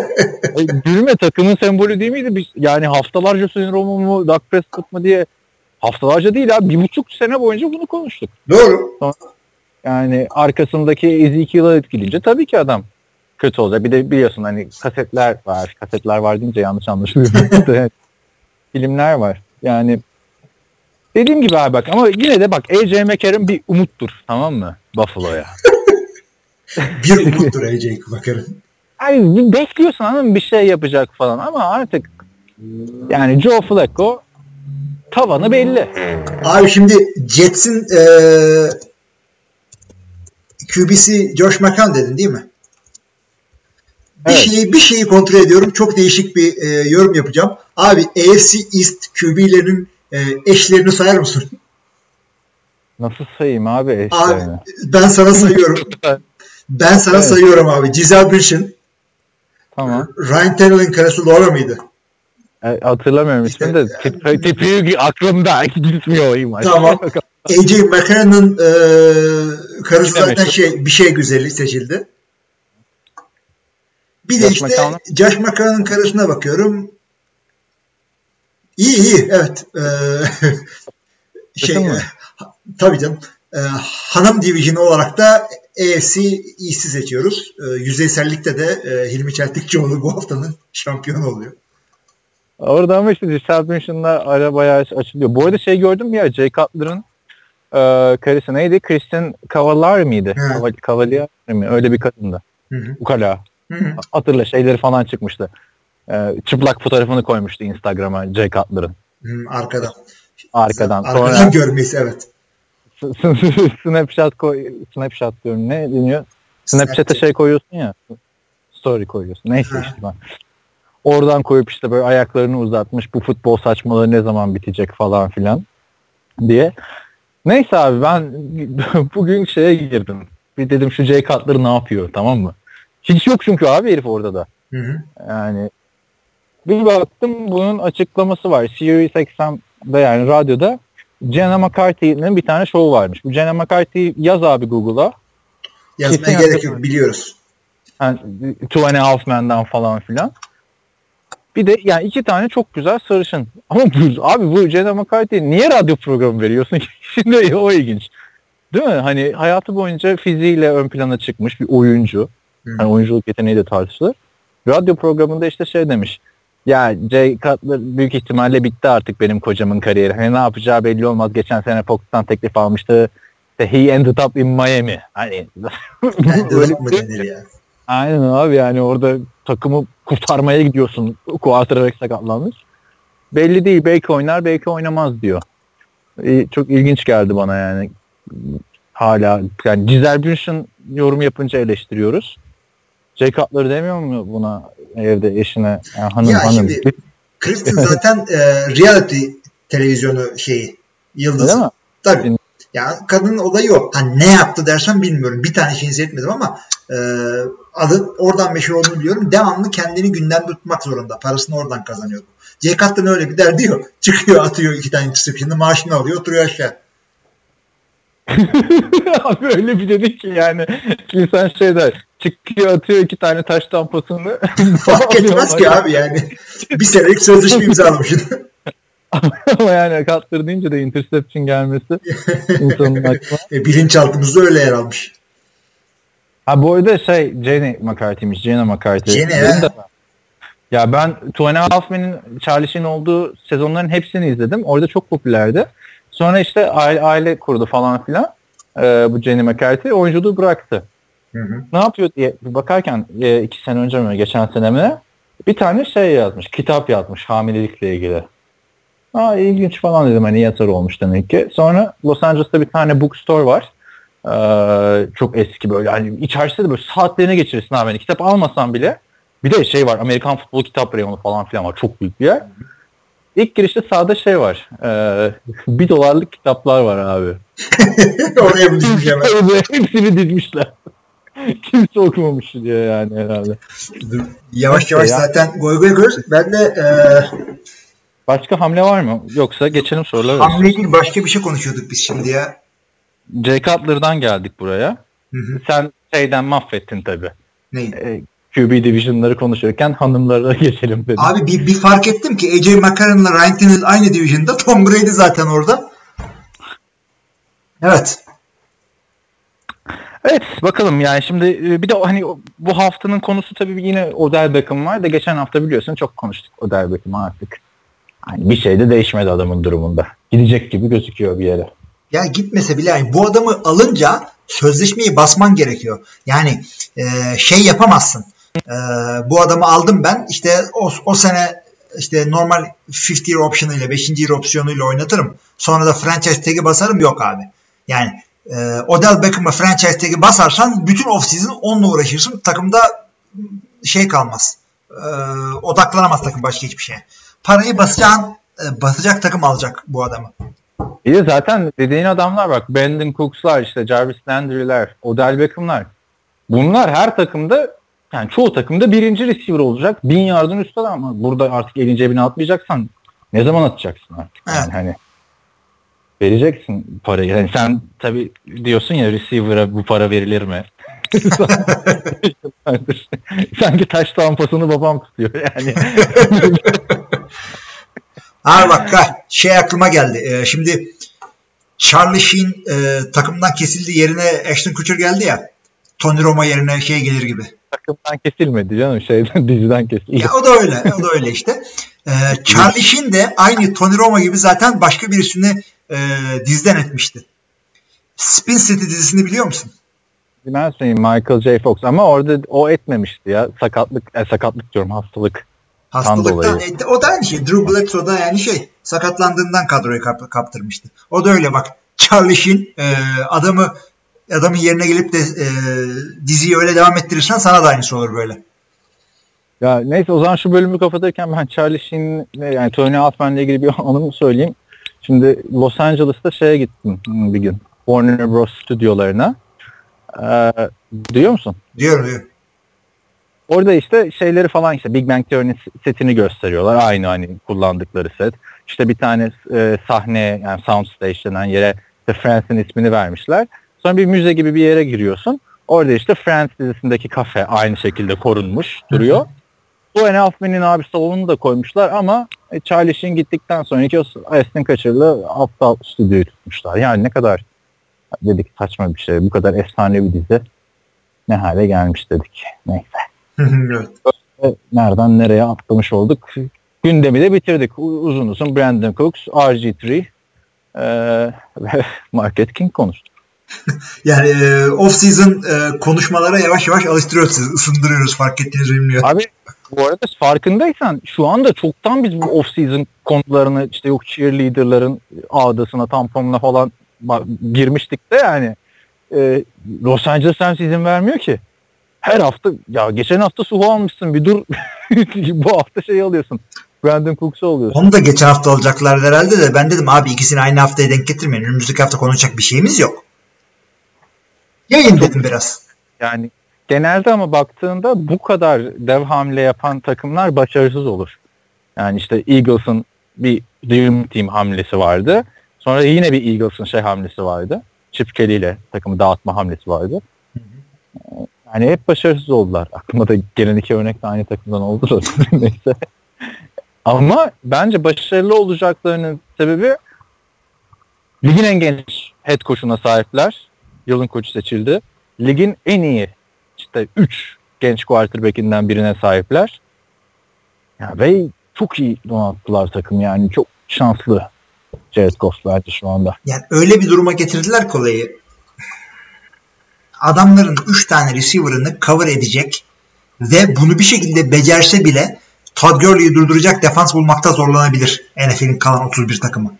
Gülme takımın sembolü değil miydi? Biz, yani haftalarca Tony Romo mu, Dak Prescott mu diye haftalarca değil abi. Bir buçuk sene boyunca bunu konuştuk. doğru. Yani arkasındaki Ezekiel'ı etkileyince tabii ki adam kötü olacak. Bir de biliyorsun hani kasetler var. Kasetler var deyince yanlış anlaşılıyor. Filmler var. Yani dediğim gibi abi bak ama yine de bak AJ McCarron bir umuttur tamam mı Buffalo'ya. Bir umuttur AJ. Ay bir bekliyorsun hanım bir şey yapacak falan ama artık yani Joe Flacco tavanı belli. Abi şimdi Jets'in eee QB'si Josh McCown dedin değil mi? Bir Evet. şeyi bir şeyi kontrol ediyorum. Çok değişik bir eee, yorum yapacağım. Abi AFC East QB'lerinin eee, eşlerini sayar mısın? Nasıl sayayım abi Abi eşlerini? ben sana sayıyorum. Ben sana Evet. sayıyorum abi. Giselle Bündchen, tamam. Ryan Tannehill'in karısı Laura mıydı? E, hatırlamıyorum ismini de tipi, tipi aklımda gitmiyor o imaj. Tamam. AJ McCarron'ın eee karısı zaten şey bir şey güzeli seçildi. Bir de Josh işte McCown'un? Josh McCown'ın karısına bakıyorum. İyi iyi evet. Eee şey e, tabii canım. Eee, hanım division olarak da AFC East'i seçiyoruz. Eee, yüzeysellikte de eee, Hilmi Çeltikçioğlu bu haftanın şampiyonu oluyor. Orada ama işte Minchin'la ara bayağı açılıyor. Bu arada şey gördün mü ya Jay Cutler'ın e, karısı neydi? Kristen Cavallari miydi? He. Caval- Cavalier mi? Öyle bir kadındı. Hı hı. Ukala. Hı hı. Hatırla şeyleri falan çıkmıştı. E, çıplak fotoğrafını koymuştu Instagram'a Jay Cutler'ın Hmm, arkadan. arkadan. Arkadan Sonra görmesi evet. Snapchat koy, Snapchat diyorum ne deniyor? Snapchat'e Snapchat. şey koyuyorsun ya. Story koyuyorsun. Neyse işte ben. Oradan koyup işte böyle ayaklarını uzatmış. Bu futbol saçmalığı ne zaman bitecek falan filan diye. Neyse abi ben bugün şeye girdim. Bir dedim şu Jay Cutler ne yapıyor tamam mı? Hiç yok çünkü abi herif orada da. Hı hı. Yani bir baktım bunun açıklaması var. Sirius XM'de yani radyoda Jenna McCarthy'nin bir tane şovu varmış. Bu Jenna McCarthy yaz abi Google'a. Yazmaya Kesin gerek yok biliyoruz. Yani Two and a Half Men'den falan filan. Bir de yani iki tane çok güzel sarışın. Ama bu, abi bu Jenna McCarthy niye radyo programı veriyorsun ki? Şimdi o ilginç. Değil mi? Hani hayatı boyunca fiziğiyle ön plana çıkmış bir oyuncu. Hı. Yani oyunculuk yeteneği de tartışılır. Radyo programında işte şey demiş. Ya Jay Cutler büyük ihtimalle bitti artık benim kocamın kariyeri. Hani ne yapacağı belli olmaz. Geçen sene Fox'tan teklif almıştı. İşte he ended up in Miami. Hani böyle mı denir ya? Aynen abi yani orada takımı kurtarmaya gidiyorsun. Quarterback sakatlanmış. Belli değil belki oynar belki oynamaz diyor. Ee, çok ilginç geldi bana yani. Hala yani Giselle Bündchen yorum yapınca eleştiriyoruz. Jay Cutler demiyor mu buna evde eşine yani hanım Ya hanım. şimdi- Kristen zaten e, reality televizyonu şeyi yıldızı. Değil mi? Tabii. Bin- Ya kadının olayı yok. Hani ne yaptı dersen bilmiyorum. Bir tane şeyini seyretmedim ama e, adı oradan meşhur olduğunu biliyorum. Devamlı kendini gündemde tutmak zorunda. Parasını oradan kazanıyor. Jay Cutler'ın öyle bir derdi yok. Çıkıyor atıyor iki tane interception'ı maaşını alıyor oturuyor aşağı. abi öyle bir dedi ki yani insan şey der çıkıyor atıyor iki tane taş tampasını Fark etmez ki abi yani. Bir senelik sözleşme imzalamışsın. Ama yani Cutler deyince de interception gelmesi insanın aklına. e, bilinçaltımızda öyle yer almış. Ha bu arada şey Jenny McCarthy'miş. Jenna McCarthy. Jenny, he. Ya ben Two and a Half Men'in Charlie Sheen olduğu sezonların hepsini izledim. Orada çok popülerdi. Sonra işte aile, aile kurdu falan filan. Ee, bu Jenny McCarthy oyunculuğu bıraktı. Hı hı. Ne yapıyor diye bakarken e, iki sene önce mi geçen sene mi bir tane şey yazmış. Kitap yazmış hamilelikle ilgili. Aa ilginç falan dedim hani yazar olmuş demek ki. Sonra Los Angeles'ta bir tane bookstore var. Ee, çok eski böyle hani içerisinde de böyle saatlerini geçirirsin abi. Hani kitap almasan bile bir de şey var Amerikan futbol kitap reyonu falan filan var. Çok büyük bir yer. İlk girişte sağda şey var. Ee, bir dolarlık kitaplar var abi. Oraya mı düşmüş hemen? Hepsini dizmişler. Kimse okumamış diyor yani herhalde. Yavaş yavaş Ya. zaten goy goy göz. Ben de e, Başka hamle var mı? Yoksa geçelim sorulara. hamle değil başka bir şey konuşuyorduk biz şimdi ya. Jay Cutler'dan geldik buraya. Hı hı. Sen şeyden mahvettin tabii. Neydi? Ee, QB division'ları konuşurken hanımlara geçelim dedim. Abi bir, bir fark ettim ki AJ McCarron'la Ryan Tannehill aynı division'da. Tom Brady zaten orada. Evet. Evet bakalım yani şimdi e, bir de hani bu haftanın konusu tabii yine Odell Beckham var da geçen hafta biliyorsun çok konuştuk Odell Beckham'ı artık. Hani bir şey de değişmedi adamın durumunda. Gidecek gibi gözüküyor bir yere. Ya gitmese bile yani bu adamı alınca sözleşmeyi basman gerekiyor. Yani e, şey yapamazsın. E, bu adamı aldım ben işte o, o sene işte normal 50 year option ile 5. year opsiyonuyla oynatırım. Sonra da franchise tag'i basarım yok abi. Yani e, Odell Beckham'a franchise tag'i basarsan bütün offseason onunla uğraşırsın. Takımda şey kalmaz. E, odaklanamaz takım başka hiçbir şeye. Parayı basacağın e, basacak takım alacak bu adamı. Bir de zaten dediğin adamlar bak Brandon Cooks'lar işte Jarvis Landry'ler, Odell Beckham'lar. Bunlar her takımda yani çoğu takımda birinci receiver olacak. Bin yardın de ama burada artık elin cebine atmayacaksan ne zaman atacaksın artık? Yani Evet. hani vereceksin parayı. Yani sen tabii diyorsun ya receiver'a bu para verilir mi? Sanki taş tampasını babam tutuyor yani. Ha bak şey aklıma geldi. Ee, şimdi Charlie Sheen e, takımdan kesildi yerine Ashton Kutcher geldi ya. Tony Roma yerine şey gelir gibi. Takımdan kesilmedi canım şeyden diziden kesildi. Ya o da öyle. O da öyle işte. Ee, Charlie Sheen de aynı Tony Roma gibi zaten başka birisini e, dizden etmişti. Spin City dizisini biliyor musun? Bilmez miyim Michael J. Fox ama orada o etmemişti ya sakatlık e, sakatlık diyorum hastalık. Hastalıktan. dolayı. E, o da aynı şey. Drew Bledsoe da yani şey sakatlandığından kadroyu kap- kaptırmıştı. O da öyle bak. Charlie Sheen e, adamı adamın yerine gelip de e, diziyi öyle devam ettirirsen sana da aynısı olur böyle. Ya neyse o zaman şu bölümü kapatırken ben Charlie Sheen'le yani Tony Altman'la ilgili bir anımı söyleyeyim. Şimdi Los Angeles'ta şeye gittim bir gün. Warner Bros. stüdyolarına. Ee, duyuyor musun? Diyor diyor. Orada işte şeyleri falan işte Big Bang Theory'nin setini gösteriyorlar. Aynı hani kullandıkları set. İşte bir tane e, sahne yani soundstage denen yere işte Friends'in ismini vermişler. Sonra bir müze gibi bir yere giriyorsun. Orada işte Friends dizisindeki kafe aynı şekilde korunmuş duruyor. Bu en Hoffman'in abi salonunu da koymuşlar ama e, Charlie Sheen gittikten sonraki o Aston Kutcher'lı aptal stüdyoyu tutmuşlar. Yani ne kadar dedik saçma bir şey. Bu kadar efsane bir dizi ne hale gelmiş dedik. Neyse. evet. Ve nereden nereye atlamış olduk. Gündemi de bitirdik. Uzun uzun Brandon Cooks, RG3 eee, ve Market King konuştuk. Yani e, off season e, konuşmalara yavaş yavaş alıştırıyoruz sizi. ısındırıyoruz fark ettiğiniz bilmiyorum. Abi bu arada farkındaysan şu anda çoktan biz bu off-season konularını işte yok cheerleader'ların ağdasına tamponuna falan girmiştik de yani e, Los Angeles Rams izin vermiyor ki. Her hafta ya geçen hafta Suhu almışsın bir dur bu hafta şey alıyorsun. Brandon Cooks'u alıyorsun. Onu da geçen hafta alacaklar herhalde de ben dedim abi ikisini aynı haftaya denk getirmeyin. Önümüzdeki hafta konuşacak bir şeyimiz yok. Yayın dedim biraz. Yani genelde ama baktığında bu kadar dev hamle yapan takımlar başarısız olur. Yani işte Eagles'ın bir Dream Team hamlesi vardı. Sonra yine bir Eagles'ın şey hamlesi vardı. Chip Kelly ile takımı dağıtma hamlesi vardı. Yani hep başarısız oldular. Aklıma da gelen iki örnek de aynı takımdan oldu da neyse. Ama bence başarılı olacaklarının sebebi ligin en genç head coach'una sahipler. Yılın koçu seçildi. Ligin en iyi işte 3 genç quarterback'inden birine sahipler. Ya ve çok iyi donattılar takım yani. Çok şanslı Jared Goff bence şu anda. Yani öyle bir duruma getirdiler ki olayı. Adamların 3 tane receiver'ını cover edecek ve bunu bir şekilde becerse bile Todd Gurley'i durduracak defans bulmakta zorlanabilir NFL'in kalan 31 takımı.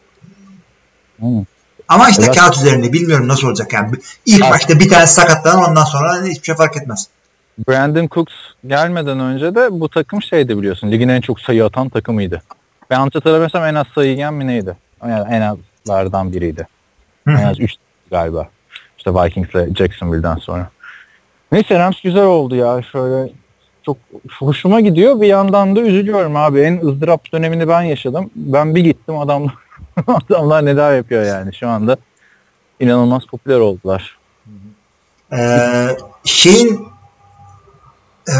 Hmm. Ama işte Evet. kağıt üzerinde bilmiyorum nasıl olacak yani. İlk Evet. başta bir tane sakatlanan ondan sonra hiçbir şey fark etmez. Brandon Cooks gelmeden önce de bu takım şeydi biliyorsun. Ligin en çok sayı atan takımıydı. Ben yanlış hatırlamıyorsam en az sayı yiyen mi neydi? Yani en azlardan biriydi. Hı hı. En az 3 galiba. İşte Vikings'le Jacksonville'den sonra. Neyse Rams güzel oldu ya. Şöyle çok hoşuma gidiyor. Bir yandan da üzülüyorum abi. En ızdırap dönemini ben yaşadım. Ben bir gittim adamlar, adamlar neler yapıyor yani şu anda. inanılmaz popüler oldular. Ee, şeyin e,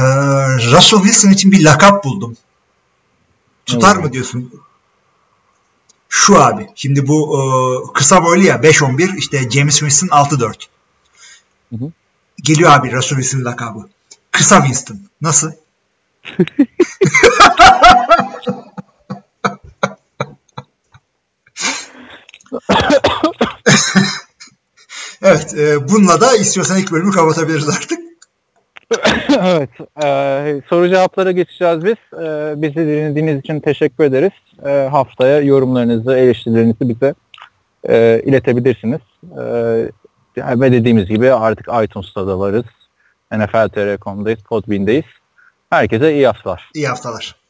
Russell Wilson için bir lakap buldum. Tutar Evet. mı diyorsun? Şu abi. Şimdi bu e, kısa boylu ya 5-11 işte James Winston 6-4. Hı hı. Geliyor abi Russell Wilson lakabı. Kısa Winston. Nasıl? evet. e, bununla da istiyorsan ilk bölümü kapatabiliriz artık. evet. E, soru cevaplara geçeceğiz biz. E, bizi dinlediğiniz için teşekkür ederiz. E, haftaya yorumlarınızı, eleştirilerinizi bize e, iletebilirsiniz. E, ve dediğimiz gibi artık iTunes'ta da varız. NFL.tr.com'dayız, Podbean'deyiz. Herkese iyi haftalar. İyi haftalar.